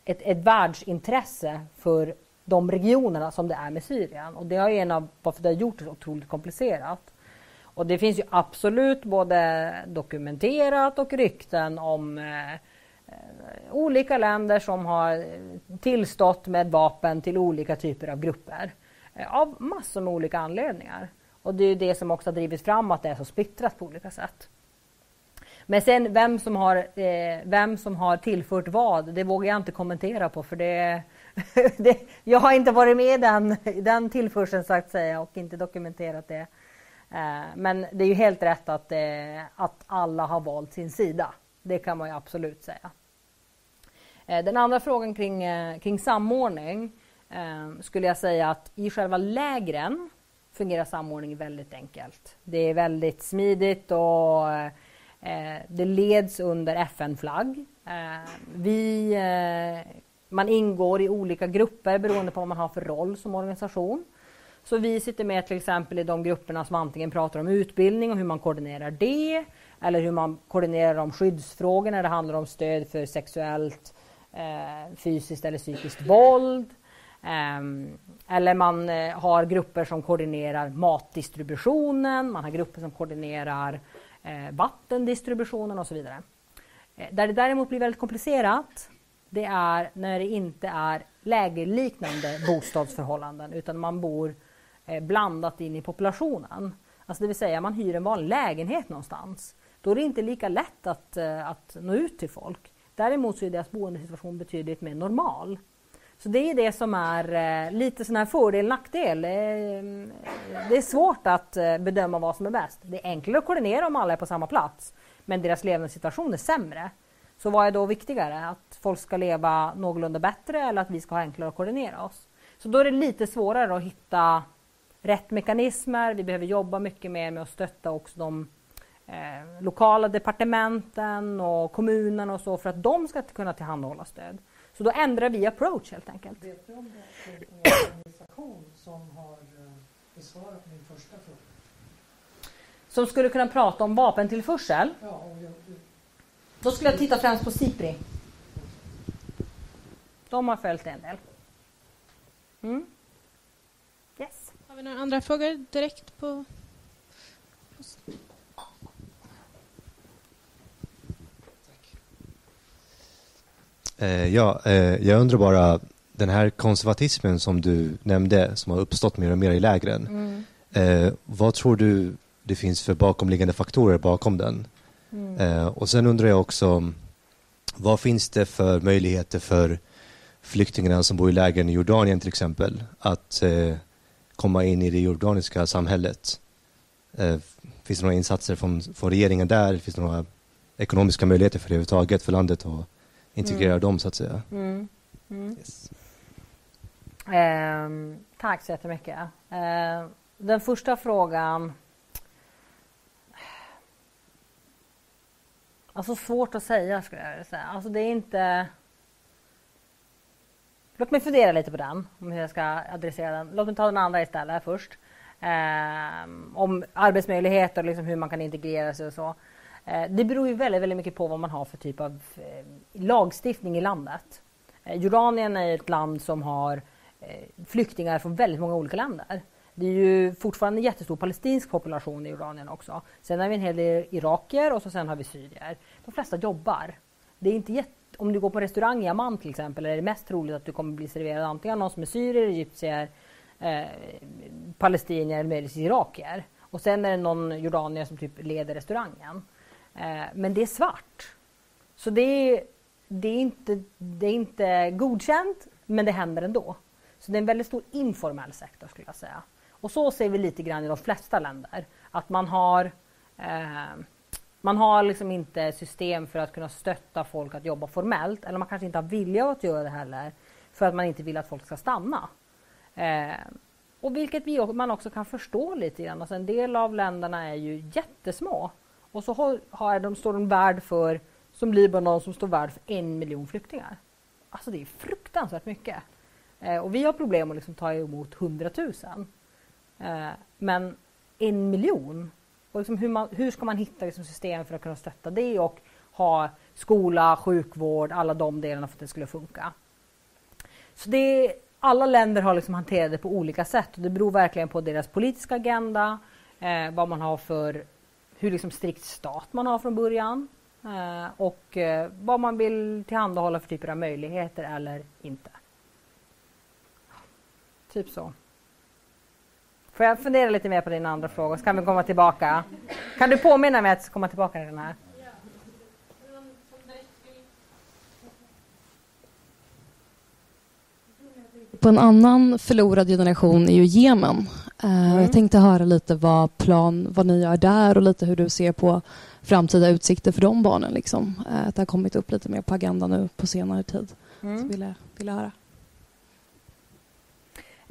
ett, ett världsintresse för de regionerna som det är med Syrien. Och det är en av varför det har gjort det så otroligt komplicerat. Och det finns ju absolut både dokumenterat och rykten om eh, olika länder som har tillstått med vapen till olika typer av grupper. Eh, av massor med olika anledningar. Och det är det som också har drivit fram att det är så splittrat på olika sätt. Men sen vem som har, eh, vem som har tillfört vad, det vågar jag inte kommentera på för det, det jag har inte varit med i den, den tillförseln så att säga och inte dokumenterat det. Eh, men det är ju helt rätt att, eh, att alla har valt sin sida. Det kan man ju absolut säga. Eh, den andra frågan kring, kring samordning skulle jag säga att i själva lägren fungerar samordning väldigt enkelt. Det är väldigt smidigt och det leds under FN-flagg. Vi, man ingår i olika grupper beroende på vad man har för roll som organisation. Så vi sitter med till exempel i de grupperna som antingen pratar om utbildning och hur man koordinerar det eller hur man koordinerar om skyddsfrågor när det handlar om stöd för sexuellt, eh, fysiskt eller psykiskt våld. Um, eller man eh, har grupper som koordinerar matdistributionen, man har grupper som koordinerar eh, vattendistributionen och så vidare. Eh, där det däremot blir väldigt komplicerat, det är när det inte är lägerliknande bostadsförhållanden utan man bor Eh, blandat in i populationen. Alltså det vill säga man hyr en vanlig lägenhet någonstans. Då är det inte lika lätt att, eh, att nå ut till folk. Däremot så är deras boendesituation betydligt mer normal. Så det är det som är eh, lite sån här fördel nackdel. Det är svårt att bedöma vad som är bäst. Det är enklare att koordinera om alla är på samma plats. Men deras levnadssituation är sämre. Så vad är då viktigare? Att folk ska leva någorlunda bättre eller att vi ska ha enklare att koordinera oss? Så då är det lite svårare att hitta rätt mekanismer. Vi behöver jobba mycket mer med att stötta också de eh, lokala departementen och kommunerna och så för att de ska kunna tillhandahålla stöd. Så då ändrar vi approach helt enkelt. Vet du om det är en organisation som har eh, besvarat min första fråga? Som skulle kunna prata om vapentillförsel? Ja, jag... Då skulle jag titta främst på SIPRI. De har följt en del. Mm. Vi några andra frågor direkt på... Eh, ja, eh, jag undrar bara, den här konservatismen som du nämnde, som har uppstått mer och mer i lägren. Mm. Eh, vad tror du det finns för bakomliggande faktorer bakom den? Mm. Och sen undrar jag också, vad finns det för möjligheter för flyktingarna som bor i lägren i Jordanien till exempel, att komma in i det organiska samhället. Eh, finns det några insatser från, från regeringen där? Finns det några ekonomiska möjligheter för det överhuvudtaget för landet att integrera Mm. dem så att säga. Mm. Mm. Yes. Ehm, tack så jättemycket. Ehm, den första frågan. Alltså svårt att säga skulle jag vilja säga. Alltså det är inte. Låt mig fundera lite på den, om hur jag ska adressera den. Låt mig ta den andra istället först. Eh, om arbetsmöjligheter och liksom hur man kan integrera sig och så. Eh, det beror ju väldigt, väldigt mycket på vad man har för typ av eh, lagstiftning i landet. Eh, Jordanien är ett land som har eh, flyktingar från väldigt många olika länder. Det är ju fortfarande en jättestor palestinsk population i Jordanien också. Sen har vi en hel del irakier och så sen har vi syrier. De flesta jobbar. Det är inte jätte, om du går på restaurang i Amman till exempel är det mest troligt att du kommer bli serverad antingen någon som är syrier, egyptier, eh, palestinier eller möjligtvis irakier. Och sen är det någon jordanier som typ leder restaurangen. Eh, men det är svart. Så det är, det, är inte, det är inte godkänt, men det händer ändå. Så det är en väldigt stor informell sektor skulle jag säga. Och så ser vi lite grann i de flesta länder. Att man har, eh, man har liksom inte system för att kunna stötta folk att jobba formellt. Eller man kanske inte har vilja att göra det heller. För att man inte vill att folk ska stanna. Eh, och vilket vi, man också kan förstå lite grann. Alltså en del av länderna är ju jättesmå. Och så har, har de, står de värd för, som Libanon som står värd för en miljon flyktingar. Alltså det är fruktansvärt mycket. Eh, och vi har problem att liksom ta emot hundratusen. Eh, men en miljon? Och liksom hur, man, hur ska man hitta liksom system för att kunna stötta det och ha skola, sjukvård, alla de delarna för att det skulle funka. Så det, alla länder har liksom hanterat det på olika sätt och det beror verkligen på deras politiska agenda, eh, vad man har för, hur liksom strikt stat man har från början eh, och eh, vad man vill tillhandahålla för typer av möjligheter eller inte. Typ så. Får jag fundera lite mer på din andra fråga så kan vi komma tillbaka. Kan du påminna mig att komma tillbaka till den här? På en annan förlorad generation är ju Jemen. Eh, Mm. Jag tänkte höra lite vad, plan, vad ni gör där och lite hur du ser på framtida utsikter för de barnen. Liksom. Eh, Att det har kommit upp lite mer på agendan nu på senare tid. Så Mm. vill jag, vill jag höra.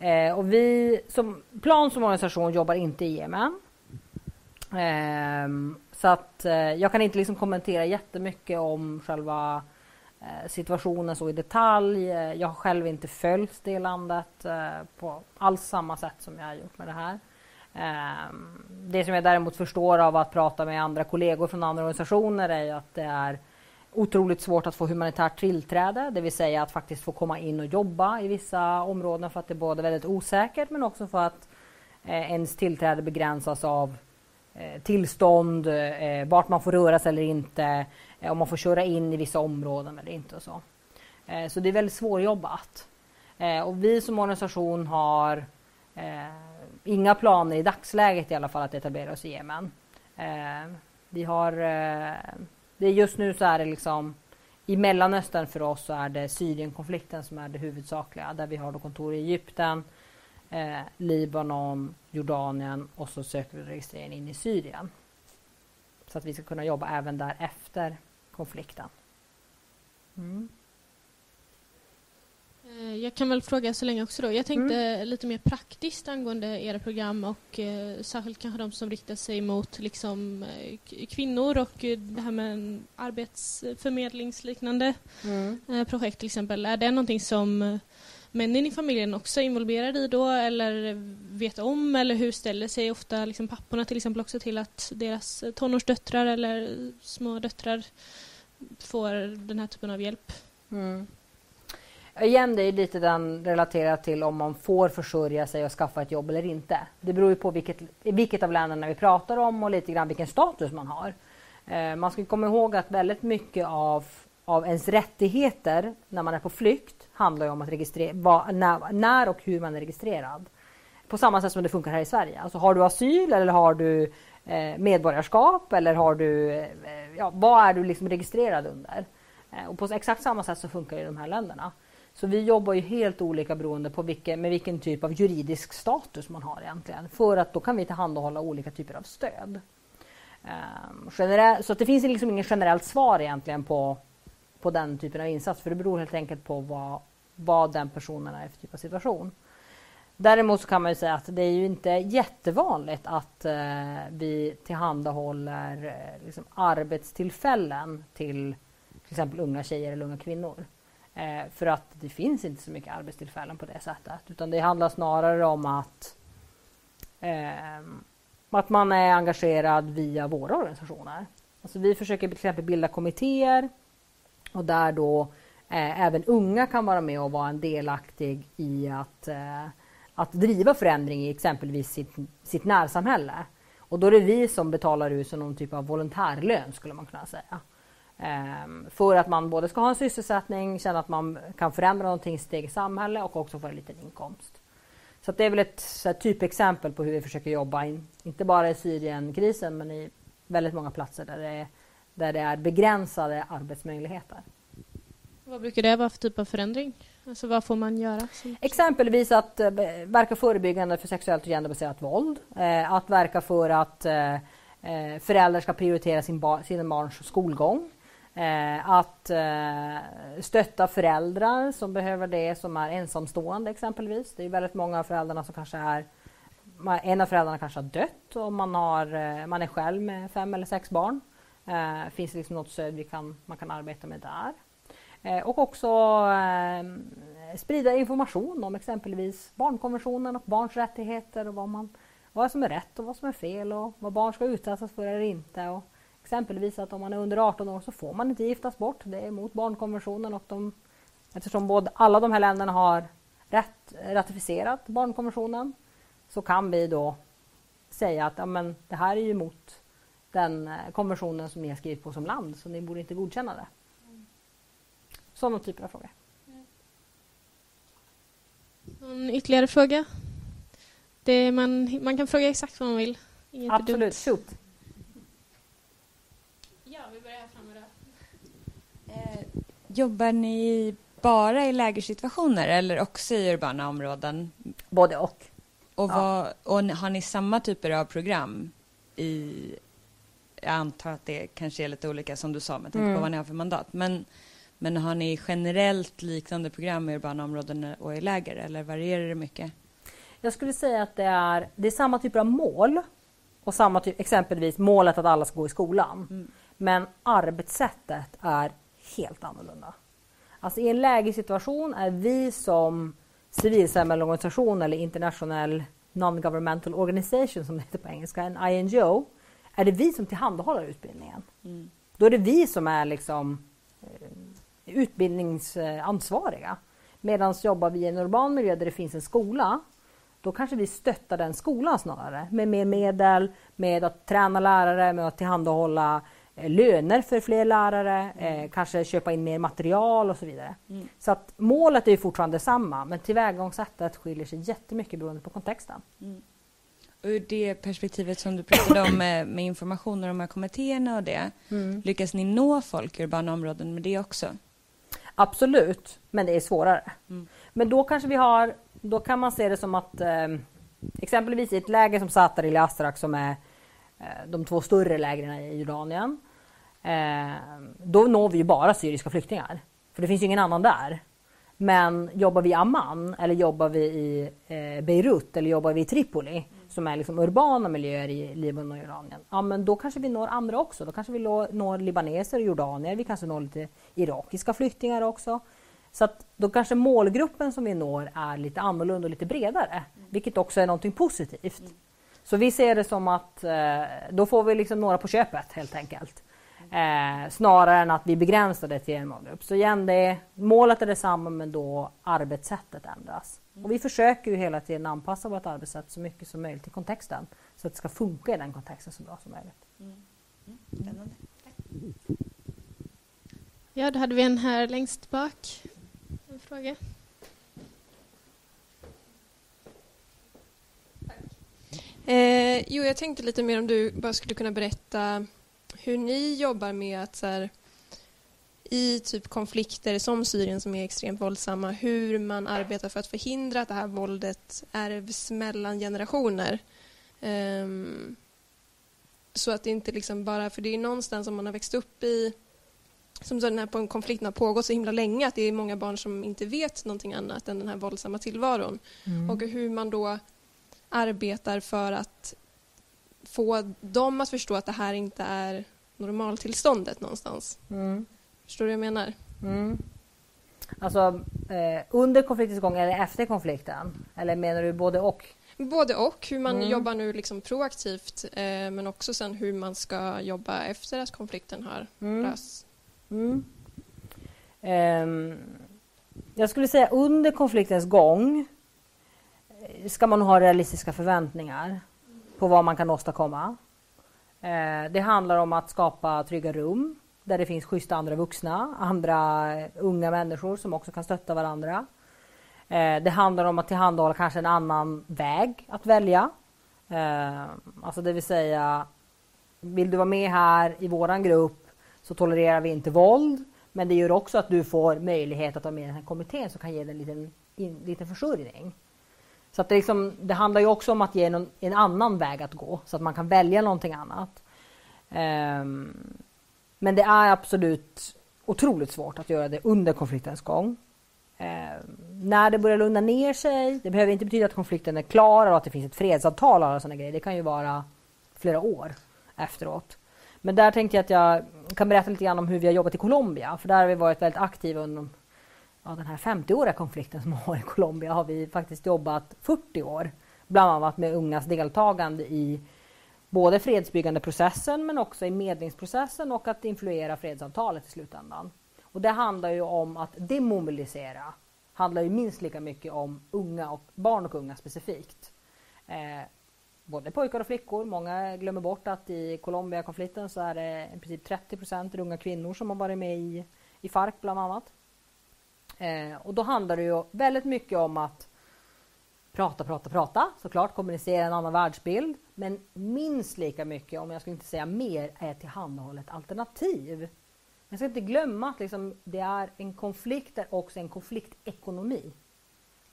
Eh, och vi som Plan som organisation jobbar inte i Jemen. Eh, så att eh, jag kan inte liksom kommentera jättemycket om själva eh, situationen så i detalj. Eh, jag har själv inte följt det landet eh, på alls samma sätt som jag har gjort med det här. Ehm, det som jag däremot förstår av att prata med andra kollegor från andra organisationer är ju att det är otroligt svårt att få humanitärt tillträde, det vill säga att faktiskt få komma in och jobba i vissa områden för att det är både väldigt osäkert men också för att eh, ens tillträde begränsas av eh, tillstånd, eh, vart man får röra sig eller inte, eh, om man får köra in i vissa områden eller inte och så. Eh, så det är väldigt svårjobbat. Eh, och vi som organisation har eh, inga planer i dagsläget i alla fall att etablera oss i Jemen. Eh, vi har eh, det är just nu så är det liksom i Mellanöstern för oss så är det Syrienkonflikten som är det huvudsakliga där vi har då kontor i Egypten, eh, Libanon, Jordanien och så söker vi registrering in i Syrien. Så att vi ska kunna jobba även där efter konflikten. Mm. Eh, Jag kan väl fråga så länge också då. Jag tänkte lite mer praktiskt angående era program och eh, särskilt kanske de som riktar sig mot liksom, eh, kvinnor och eh, det här med arbetsförmedlingsliknande Mm. eh, projekt till exempel. Är det någonting som männen i familjen också är involverade i då eller vet om eller hur ställer sig ofta liksom, papporna till exempel också till att deras tonårsdöttrar eller små döttrar får den här typen av hjälp? Mm. Igen, det är lite den relaterat till om man får försörja sig och skaffa ett jobb eller inte. Det beror ju på vilket, vilket av länderna vi pratar om och lite grann vilken status man har. Eh, man ska komma ihåg att väldigt mycket av, av ens rättigheter när man är på flykt handlar ju om att registrera, va, när, när och hur man är registrerad. På samma sätt som det funkar här i Sverige. Alltså har du asyl eller har du eh, medborgarskap eller har du, eh, ja, vad är du liksom registrerad under? Eh, och på exakt samma sätt så funkar det i de här länderna. Så vi jobbar ju helt olika beroende på vilken, med vilken typ av juridisk status man har egentligen. För att då kan vi tillhandahålla olika typer av stöd. Um, generell, så det finns liksom inget generellt svar egentligen på, på den typen av insats för det beror helt enkelt på vad, vad den personen är för typ av situation. Däremot så kan man ju säga att det är ju inte jättevanligt att eh, vi tillhandahåller eh, liksom arbetstillfällen till till exempel unga tjejer eller unga kvinnor. Eh, för att det finns inte så mycket arbetstillfällen på det sättet. Utan det handlar snarare om att, eh, att man är engagerad via våra organisationer. Alltså vi försöker till exempel bilda kommittéer och där då eh, även unga kan vara med och vara en delaktig i att, eh, att driva förändring i exempelvis sitt, sitt närsamhälle. Och då är det vi som betalar ut som någon typ av volontärlön skulle man kunna säga. Ehm, för att man både ska ha en sysselsättning, känna att man kan förändra någonting i sitt eget samhälle och också få en liten inkomst. Så det är väl ett här, typexempel på hur vi försöker jobba, in, inte bara i Syrienkrisen men i väldigt många platser där det, är, där det är begränsade arbetsmöjligheter. Vad brukar det vara för typ av förändring? Alltså vad får man göra? Exempelvis att eh, verka förebyggande för sexuellt och genderbaserat våld. Eh, att verka för att eh, eh föräldrar ska prioritera sin bar sina barns skolgång. Eh, att eh, stötta föräldrar som behöver det, som är ensamstående exempelvis. Det är väldigt många av föräldrarna som kanske är en av föräldrarna kanske har dött och man, har, eh, man är själv med fem eller sex barn. Eh, finns det liksom något stöd vi kan, man kan arbeta med där. Eh, och också eh, sprida information om exempelvis barnkonventionen och barns rättigheter och vad, man, vad som är rätt och vad som är fel och vad barn ska utsättas för eller inte. Och Exempelvis att om man är under 18 år så får man inte giftas bort. Det är emot barnkonventionen och de, eftersom både, alla de här länderna har rätt, ratificerat barnkonventionen så kan vi då säga att ja, men det här är ju emot den eh, konventionen som ni har skrivit på som land så ni borde inte godkänna det. Sådana typer av frågor. Någon ytterligare fråga? Det man, man kan fråga exakt vad man vill. Inget Absolut, shoot. Jobbar ni bara i lägersituationer eller också i urbana områden? Både och. Och, vad, och har ni samma typer av program i... Jag antar att det kanske är lite olika som du sa med tanke mm. på vad ni har för mandat. Men, men har ni generellt liknande program i urbana områden och i läger eller varierar det mycket? Jag skulle säga att det är, det är samma typer av mål och samma typ, exempelvis målet att alla ska gå i skolan. Mm. Men arbetssättet är helt annorlunda. Alltså i en lägessituation är vi som civilsamhällesorganisation eller international non-governmental organization som det heter på engelska, en INGO, är det vi som tillhandahåller utbildningen. Mm. Då är det vi som är liksom eh, utbildningsansvariga. Medan jobbar vi i en urban miljö där det finns en skola, då kanske vi stöttar den skolan snarare med mer medel, med att träna lärare, med att tillhandahålla löner för fler lärare, mm. eh, kanske köpa in mer material och så vidare. Mm. Så att målet är fortfarande samma men tillvägagångssättet skiljer sig jättemycket beroende på kontexten. Mm. Och ur det perspektivet som du pratade om med, med information och de här kommittéerna och det, mm. lyckas ni nå folk i urbana områden med det också? Absolut, men det är svårare. Mm. Men då kanske vi har, då kan man se det som att eh, exempelvis i ett läge som Zatar eller Astrak som är eh, de två större lägren i Jordanien Eh, Eh, då når vi ju bara syriska flyktingar. För det finns ju ingen annan där. Men jobbar vi i Amman eller jobbar vi i eh, Beirut eller jobbar vi i Tripoli mm. som är liksom urbana miljöer i Libanon och Jordanien. Ja men då kanske vi når andra också. Då kanske vi når libaneser och jordanier. Vi kanske når lite irakiska flyktingar också. Så att då kanske målgruppen som vi når är lite annorlunda och lite bredare. Mm. Vilket också är någonting positivt. Mm. Så vi ser det som att eh, då får vi liksom några på köpet helt enkelt. Eh, snarare än att vi begränsar det till en målgrupp. Så igen, det, målet är detsamma men då arbetssättet ändras. Och vi försöker ju hela tiden anpassa vårt arbetssätt så mycket som möjligt till kontexten. Så att det ska funka i den kontexten så bra som möjligt. Mm. Mm. Ja, då hade vi en här längst bak. En fråga. Eh, jo, jag tänkte lite mer om du bara skulle kunna berätta hur ni jobbar med att så här, i typ konflikter som Syrien som är extremt våldsamma, hur man arbetar för att förhindra att det här våldet ärvs mellan generationer. Um, Så att det inte liksom bara, för det är någonstans som man har växt upp i som så den här konflikten har pågått så himla länge att det är många barn som inte vet någonting annat än den här våldsamma tillvaron. Mm. Och hur man då arbetar för att få dem att förstå att det här inte är normaltillståndet någonstans. Mm. Förstår du vad jag menar? Mm. Alltså eh, under konfliktens gång eller efter konflikten? Eller menar du både och? Både och, hur man Mm. jobbar nu liksom proaktivt eh, men också sen hur man ska jobba efter att konflikten har Mm. lösts. Mm. Ehm, jag skulle säga under konfliktens gång eh, ska man ha realistiska förväntningar på vad man kan åstadkomma. Eh, det handlar om att skapa trygga rum där det finns schyssta andra vuxna, andra eh, unga människor som också kan stötta varandra. Eh, det handlar om att tillhandahålla kanske en annan väg att välja. Alltså det vill säga, vill du vara med här i våran grupp så tolererar vi inte våld. Men det gör också att du får möjlighet att vara med i den här kommittén som kan ge dig en liten, in, liten försörjning. Så att det, liksom, det handlar ju också om att ge någon, en annan väg att gå så att man kan välja någonting annat. Um, men det är absolut otroligt svårt att göra det under konfliktens gång. Ehm, när det börjar lugna ner sig, det behöver inte betyda att konflikten är klar och att det finns ett fredsavtal och alla sådana grejer. Det kan ju vara flera år efteråt. Men där tänkte jag att jag kan berätta lite grann om hur vi har jobbat i Colombia. För där har vi varit väldigt aktiva under ja, den här 50-åriga konflikten som har i Colombia har vi faktiskt jobbat 40 år. Bland annat med ungas deltagande i både fredsbyggande processen men också i medlingsprocessen och att influera fredsavtalet i slutändan. Och det handlar ju om att demobilisera. handlar ju minst lika mycket om unga och barn och unga specifikt. Eh, både pojkar och flickor. Många glömmer bort att i Colombia-konflikten så är det i princip 30 procent unga kvinnor som har varit med i, i FARC bland annat. Eh, och då handlar det ju väldigt mycket om att prata, prata, prata. Såklart kommunicera en annan världsbild. Men minst lika mycket, om jag skulle inte säga mer, är tillhandahållet tillhandahålla ett alternativ. Jag ska inte glömma att liksom, det är en konflikt, är också en konfliktekonomi.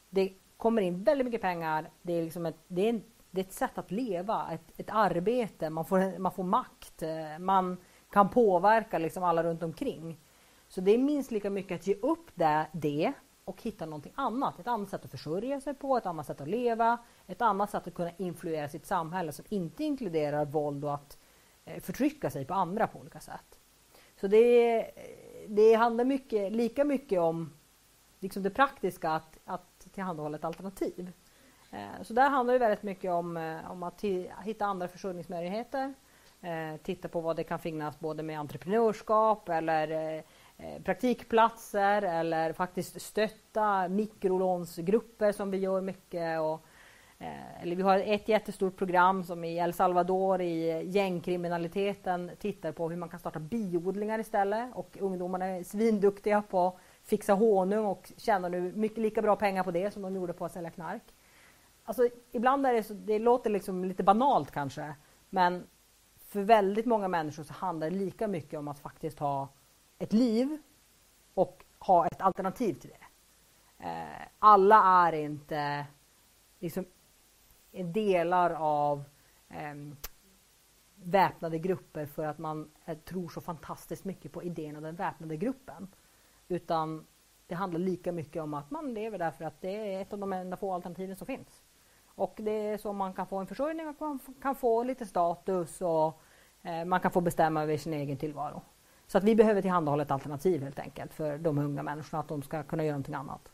Det kommer in väldigt mycket pengar. Det är, liksom ett, det är, en, det är ett sätt att leva, ett, ett arbete. Man får, man får makt. Eh, man kan påverka liksom alla runt omkring. Så det är minst lika mycket att ge upp det, det och hitta någonting annat. Ett annat sätt att försörja sig på, ett annat sätt att leva, ett annat sätt att kunna influera sitt samhälle som inte inkluderar våld och att eh, förtrycka sig på andra på olika sätt. Så det, det handlar mycket, lika mycket om liksom det praktiska att, att tillhandahålla ett alternativ. Eh, så där handlar det väldigt mycket om, eh, om att hitta andra försörjningsmöjligheter. Titta på vad det kan finnas både med entreprenörskap eller Eh, praktikplatser eller faktiskt stötta mikrolånsgrupper som vi gör mycket. Och, eh, eller vi har ett jättestort program som i El Salvador i gängkriminaliteten tittar på hur man kan starta biodlingar istället och ungdomarna är svinduktiga på att fixa honung och tjänar nu mycket lika bra pengar på det som de gjorde på att sälja knark. Alltså, ibland är det så, det låter liksom lite banalt kanske, men för väldigt många människor så handlar det lika mycket om att faktiskt ha ett liv och ha ett alternativ till det. Eh, alla är inte liksom delar av ehm, väpnade grupper för att man eh, tror så fantastiskt mycket på idén om den väpnade gruppen. Utan det handlar lika mycket om att man lever där för att det är ett av de enda få alternativen som finns. Och det är så man kan få en försörjning man kan få lite status och eh, man kan få bestämma över sin egen tillvaro. Så att vi behöver tillhandahålla ett alternativ helt enkelt för de unga människorna att de ska kunna göra någonting annat.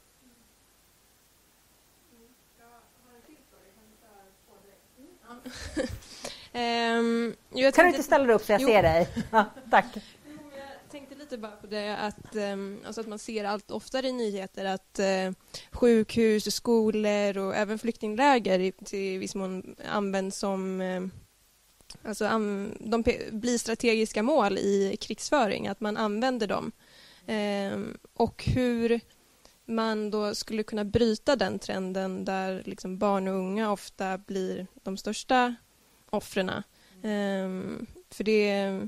Ehm, jo, jag Kan du inte ställa dig upp så jag Jo. ser dig? Ja, tack. Jag tänkte lite bara på det att, ehm, alltså att man ser allt oftare i nyheter att eh, sjukhus, skolor och även flyktingläger i, till viss mån används som eh, Alltså de blir strategiska mål i krigsföring, att man använder dem. Ehm, och hur man då skulle kunna bryta den trenden där liksom barn och unga ofta blir de största offren. Ehm, för det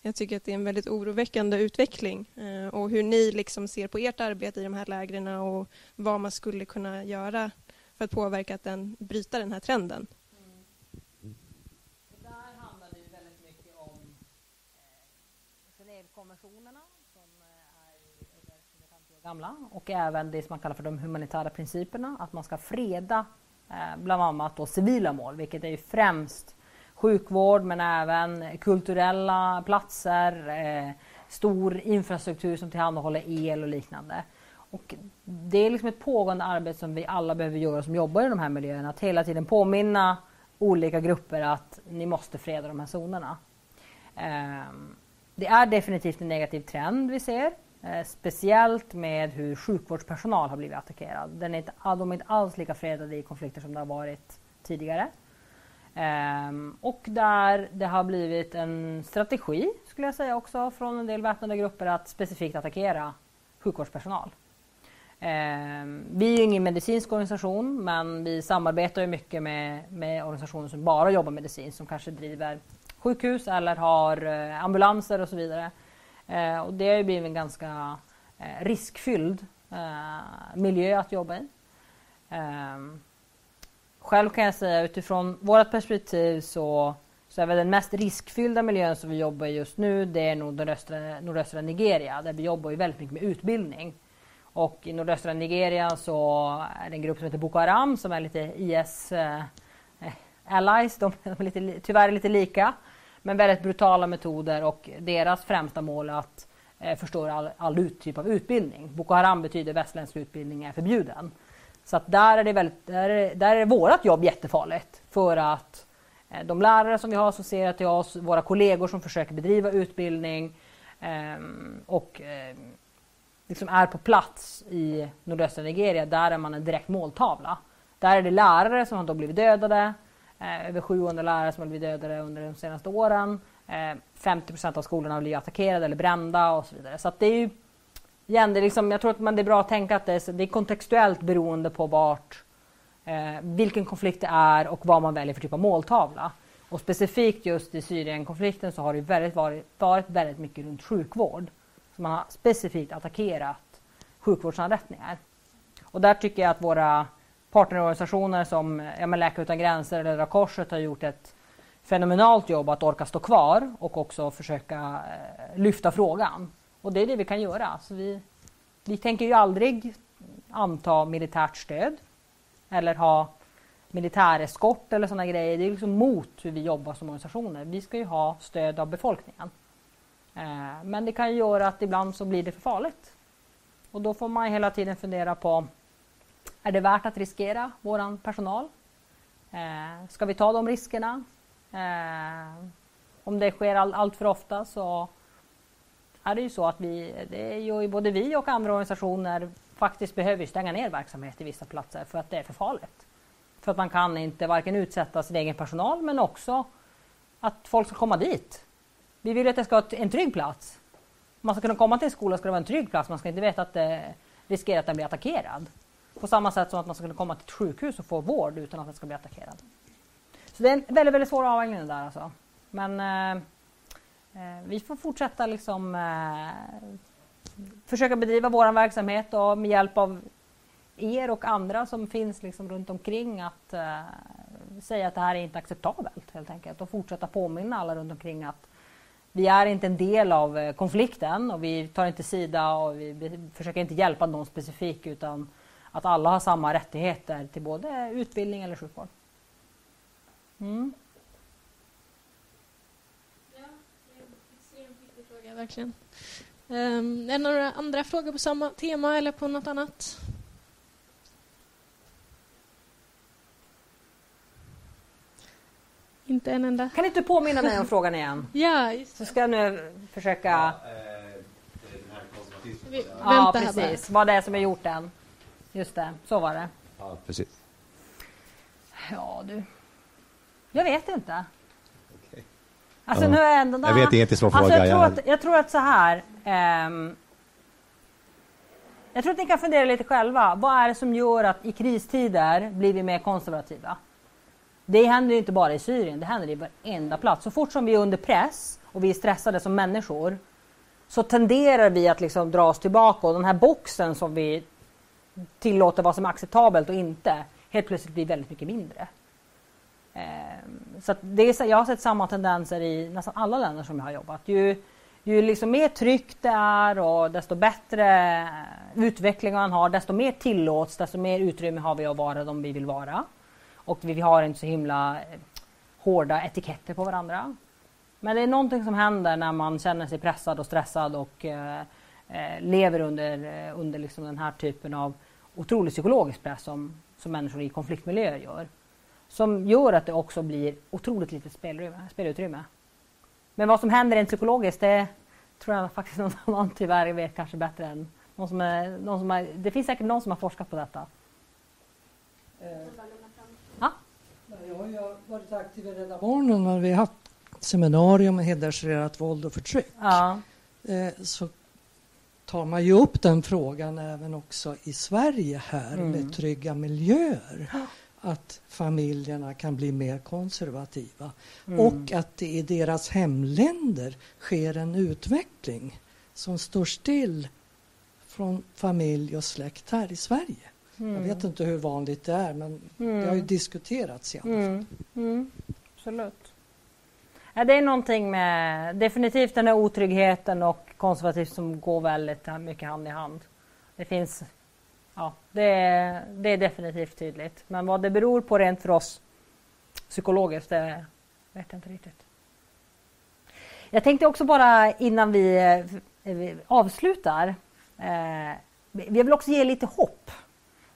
jag tycker att det är en väldigt oroväckande utveckling ehm, och hur ni liksom ser på ert arbete i de här lägren och vad man skulle kunna göra för att påverka att den, bryta den här trenden. Där handlar det ju väldigt konventionerna som är över 150 år gamla och även det som man kallar för de humanitära principerna, att man ska freda eh, bland annat då civila mål, vilket är ju främst sjukvård men även kulturella platser, eh, stor infrastruktur som tillhandahåller el och liknande. Och det är liksom ett pågående arbete som vi alla behöver göra som jobbar i de här miljöerna, att hela tiden påminna olika grupper att ni måste freda de här zonerna. Ehm, det är definitivt en negativ trend vi ser, Eh, speciellt med hur sjukvårdspersonal har blivit attackerad. Den är inte, ah, de är inte alls lika fredade i konflikter som det har varit tidigare. Um, och där det har blivit en strategi, skulle jag säga också, från en del väpnade grupper att specifikt attackera sjukvårdspersonal. Um, vi är ingen medicinsk organisation men vi samarbetar ju mycket med, med organisationer som bara jobbar medicinskt som kanske driver sjukhus eller har eh, ambulanser och så vidare. Eh, och det har ju blivit en ganska eh, riskfylld eh, miljö att jobba i. Ehm, själv kan jag säga utifrån vårt perspektiv så, så är väl den mest riskfyllda miljön som vi jobbar i just nu det är nog nordöstra, nordöstra Nigeria där vi jobbar ju väldigt mycket med utbildning. Och i nordöstra Nigeria så är det en grupp som heter Boko Haram som är lite IS eh, eh, allies. De är lite, tyvärr lite lika men väldigt brutala metoder och deras främsta mål är att eh, förstöra all, all typ av utbildning. Boko Haram betyder västländsk utbildning är förbjuden. Så att där är det väldigt, där är, där är vårt jobb jättefarligt för att eh, de lärare som vi har associerat till oss, våra kollegor som försöker bedriva utbildning eh, och eh, liksom är på plats i nordöstra Nigeria, där är man en direkt måltavla. Där är det lärare som har då blivit dödade, eh, över 700 lärare som har blivit dödade under de senaste åren. Eh, 50 procent av skolorna har blivit attackerade eller brända och så vidare. Så det är ju igen, det är liksom, jag tror att man, det är bra att tänka att det är, det är kontextuellt beroende på vart, eh, vilken konflikt det är och vad man väljer för typ av måltavla. Och specifikt just i Syrienkonflikten så har det väldigt varit, varit väldigt mycket runt sjukvård. Så man har specifikt attackerat sjukvårdsanrättningar. Och där tycker jag att våra partnerorganisationer som ja, Läkare utan gränser eller Röda Korset har gjort ett fenomenalt jobb att orka stå kvar och också försöka eh, lyfta frågan. Och det är det vi kan göra. Så vi, vi tänker ju aldrig anta militärt stöd eller ha militäreskort eller sådana grejer. Det är liksom mot hur vi jobbar som organisationer. Vi ska ju ha stöd av befolkningen. Eh, men det kan ju göra att ibland så blir det för farligt. Och då får man hela tiden fundera på är det värt att riskera vår personal? Eh, ska vi ta de riskerna? Eh, om det sker all, allt för ofta så är det ju så att vi, det är ju både vi och andra organisationer faktiskt behöver stänga ner verksamhet i vissa platser för att det är för farligt. För att man kan inte varken utsätta sin egen personal men också att folk ska komma dit. Vi vill att det ska vara en trygg plats. Man ska kunna komma till en skola ska det vara en trygg plats. Man ska inte veta att eh, det riskerar att den blir attackerad. På samma sätt som att man ska kunna komma till ett sjukhus och få vård utan att man ska bli attackerad. Så det är en väldigt, väldigt svår avvägning där alltså. Men eh, eh, vi får fortsätta liksom, eh, försöka bedriva vår verksamhet och med hjälp av er och andra som finns liksom runt omkring att eh, säga att det här är inte acceptabelt helt enkelt och fortsätta påminna alla runt omkring att vi är inte en del av eh, konflikten och vi tar inte sida och vi försöker inte hjälpa någon specifik utan att alla har samma rättigheter till både utbildning eller sjukvård. Mm. verkligen. Um, är det några andra frågor på samma tema eller på något annat? Inte en enda. Kan inte påminna mig om frågan igen? ja, just Så ska jag nu försöka... Ja, Vi, ja precis. Vad det är som har gjort den. Just det, så var det. Ja, precis. Ja, du. Jag vet inte. Alltså, nu är ändå, jag vet svar på alltså, frågan. Jag, tror att, jag tror att så här. Um, jag tror att ni kan fundera lite själva. Vad är det som gör att i kristider blir vi mer konservativa? Det händer inte bara i Syrien, det händer i varenda plats. Så fort som vi är under press och vi är stressade som människor så tenderar vi att liksom dra oss tillbaka och den här boxen som vi tillåter vad som är acceptabelt och inte helt plötsligt blir väldigt mycket mindre. Ehm, så det är, jag har sett samma tendenser i nästan alla länder som jag har jobbat. Ju, ju liksom mer tryck det är och desto bättre eh, utveckling man har, desto mer tillåts, desto mer utrymme har vi att vara de vi vill vara. Och vi har inte så himla eh, hårda etiketter på varandra. Men det är någonting som händer när man känner sig pressad och stressad och eh lever under, eh, under liksom den här typen av otrolig psykologisk press som, som människor i konfliktmiljöer gör. Som gör att det också blir otroligt lite spelutrymme. Men vad som händer rent psykologiskt det tror jag faktiskt någon annan tyvärr vet kanske bättre än någon som är, någon som är, Det finns säkert någon som har forskat på detta. Eh, ja? Jag har varit aktiv i Rädda Barnen när vi har haft seminarium om hedersrelaterat våld och förtryck. Ja. Eh, så tar man ju upp den frågan även också i Sverige här mm. med trygga miljöer att familjerna kan bli mer konservativa mm. och att det i deras hemländer sker en utveckling som står still från familj och släkt här i Sverige. Mm. Jag vet inte hur vanligt det är men mm. det har ju mm. diskuterats i alla mm. fall. Mm. Absolut. Ja, det är någonting med definitivt den här otryggheten och konservativt som går väldigt mycket hand i hand. Det finns Ja, det är, det är definitivt tydligt. Men vad det beror på rent för oss psykologiskt, det vet jag inte riktigt. Jag tänkte också bara innan vi, vi avslutar. Eh, vi vill också ge lite hopp.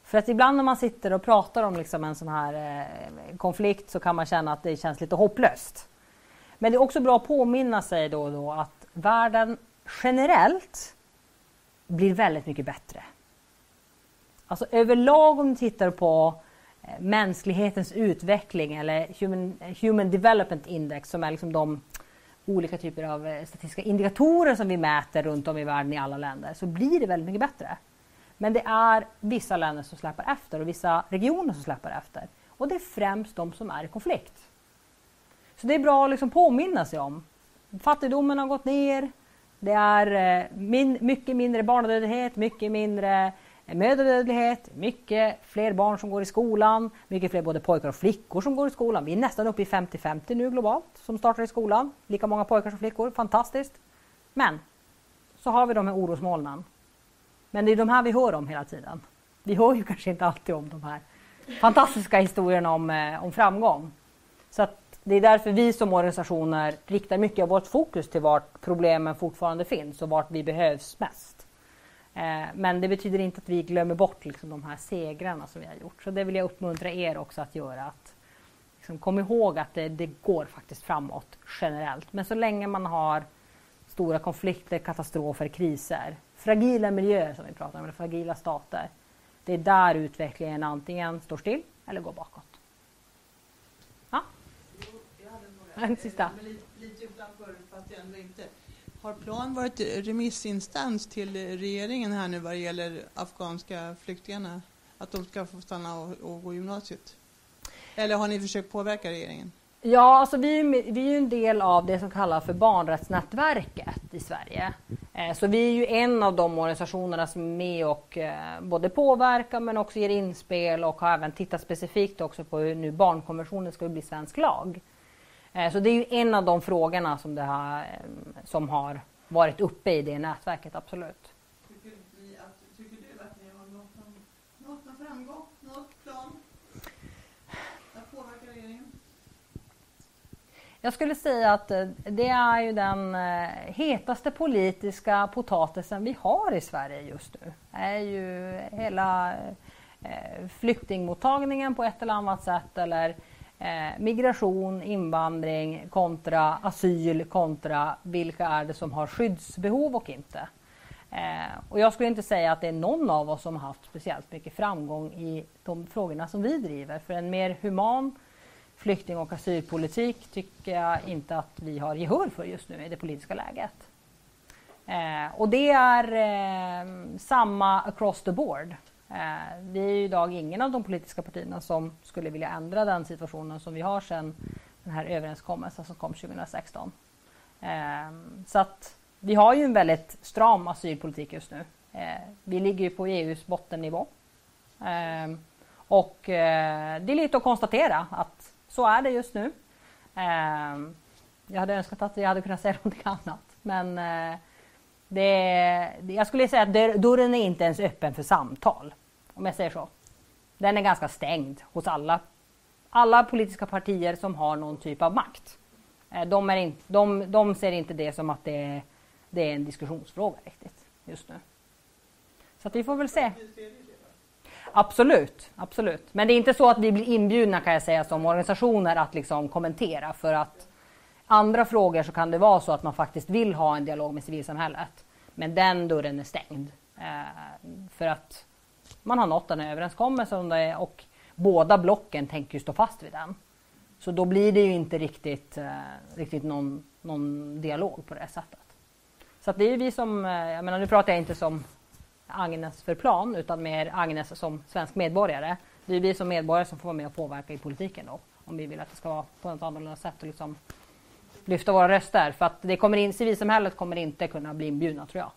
För att ibland när man sitter och pratar om liksom en sån här eh, konflikt så kan man känna att det känns lite hopplöst. Men det är också bra att påminna sig då och då att världen generellt blir väldigt mycket bättre. Alltså överlag om du tittar på eh, mänsklighetens utveckling eller Human, Human Development Index som är liksom de olika typer av eh, statistiska indikatorer som vi mäter runt om i världen i alla länder så blir det väldigt mycket bättre. Men det är vissa länder som släpar efter och vissa regioner som släpar efter. Och det är främst de som är i konflikt. Så det är bra att liksom påminna sig om. Fattigdomen har gått ner. Det är eh, min, mycket mindre barnadödlighet, mycket mindre eh, mödradödlighet, mycket fler barn som går i skolan, mycket fler både pojkar och flickor som går i skolan. Vi är nästan uppe i 50-50 nu globalt som startar i skolan. Lika många pojkar som flickor, fantastiskt. Men så har vi de här orosmolnen. Men det är de här vi hör om hela tiden. Vi hör ju kanske inte alltid om de här fantastiska historierna om, eh, om framgång. Så att det är därför vi som organisationer riktar mycket av vårt fokus till vart problemen fortfarande finns och vart vi behövs mest. Eh, men det betyder inte att vi glömmer bort liksom, de här segrarna som vi har gjort. Så det vill jag uppmuntra er också att göra. Att, liksom, kom ihåg att det, det går faktiskt framåt generellt. Men så länge man har stora konflikter, katastrofer, kriser, fragila miljöer som vi pratar om, eller fragila stater. Det är där utvecklingen antingen står still eller går bakåt. Ja? En sista. Lite utanför, fast ändå inte. Har Plan varit remissinstans till regeringen här nu vad det gäller afghanska flyktingarna? Att de ska få stanna och, och gå gymnasiet? Eller har ni försökt påverka regeringen? Ja, alltså vi, vi är ju en del av det som kallas för barnrättsnätverket i Sverige. Eh, så vi är ju en av de organisationerna som är med och eh, både påverkar men också ger inspel och har även tittat specifikt också på hur nu barnkonventionen ska bli svensk lag. Eh, så det är ju en av de frågorna som, har, eh, som har varit uppe i det nätverket, absolut. Tycker, ni att, tycker du att ni har nått någon, nått någon framgång, något plan att påverka regeringen? Jag skulle säga att eh, det är ju den hetaste politiska potatisen vi har i Sverige just nu. Det är ju hela flyktingmottagningen på ett eller annat sätt eller Eh, migration, invandring kontra asyl kontra vilka är det som har skyddsbehov och inte. Eh, och jag skulle inte säga att det är någon av oss som har haft speciellt mycket framgång i de frågorna som vi driver. För en mer human flykting och asylpolitik tycker jag inte att vi har gehör för just nu i det politiska läget. Eh, och det är eh, samma across the board. Eh, är ju idag ingen av de politiska partierna som skulle vilja ändra den situationen som vi har sedan den här överenskommelsen som kom 2016. Eh, så att vi har ju en väldigt stram asylpolitik just nu. Eh, vi ligger ju på EUs bottennivå. Eh, och eh, det är lite att konstatera att så är det just nu. Eh, jag hade önskat att vi hade kunnat säga någonting annat. Men eh, det, jag skulle säga att dörren är inte ens öppen för samtal. Om jag säger så. Den är ganska stängd hos alla, alla politiska partier som har någon typ av makt. Eh, de, är in, de, de ser inte det som att det, det är en diskussionsfråga riktigt just nu. Så att vi får väl se. Absolut, absolut. Men det är inte så att vi blir inbjudna kan jag säga som organisationer att liksom kommentera för att andra frågor så kan det vara så att man faktiskt vill ha en dialog med civilsamhället. Men den dörren är stängd. Eh, för att man har nått en överenskommelse om det och båda blocken tänker stå fast vid den. Så då blir det ju inte riktigt, eh, riktigt någon, någon dialog på det sättet. Så det är vi som, eh, jag menar nu pratar jag inte som Agnes för plan utan mer Agnes som svensk medborgare. Det är vi som medborgare som får vara med och påverka i politiken då. Om vi vill att det ska vara på ett annorlunda sätt och liksom lyfta våra röster. För att det kommer in, civilsamhället kommer inte kunna bli inbjudna tror jag.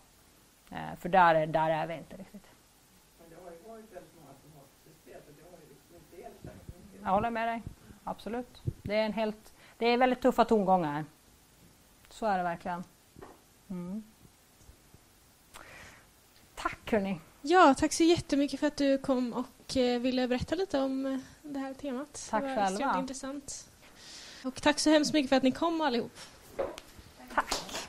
Eh, för där, där är vi inte riktigt. Jag håller med dig. Absolut. Det är, en helt, det är väldigt tuffa tongångar. Så är det verkligen. Mm. Tack hörni. Ja, tack så jättemycket för att du kom och eh, ville berätta lite om eh, det här temat. Tack det var själva. intressant. Och tack så hemskt mycket för att ni kom allihop. Tack.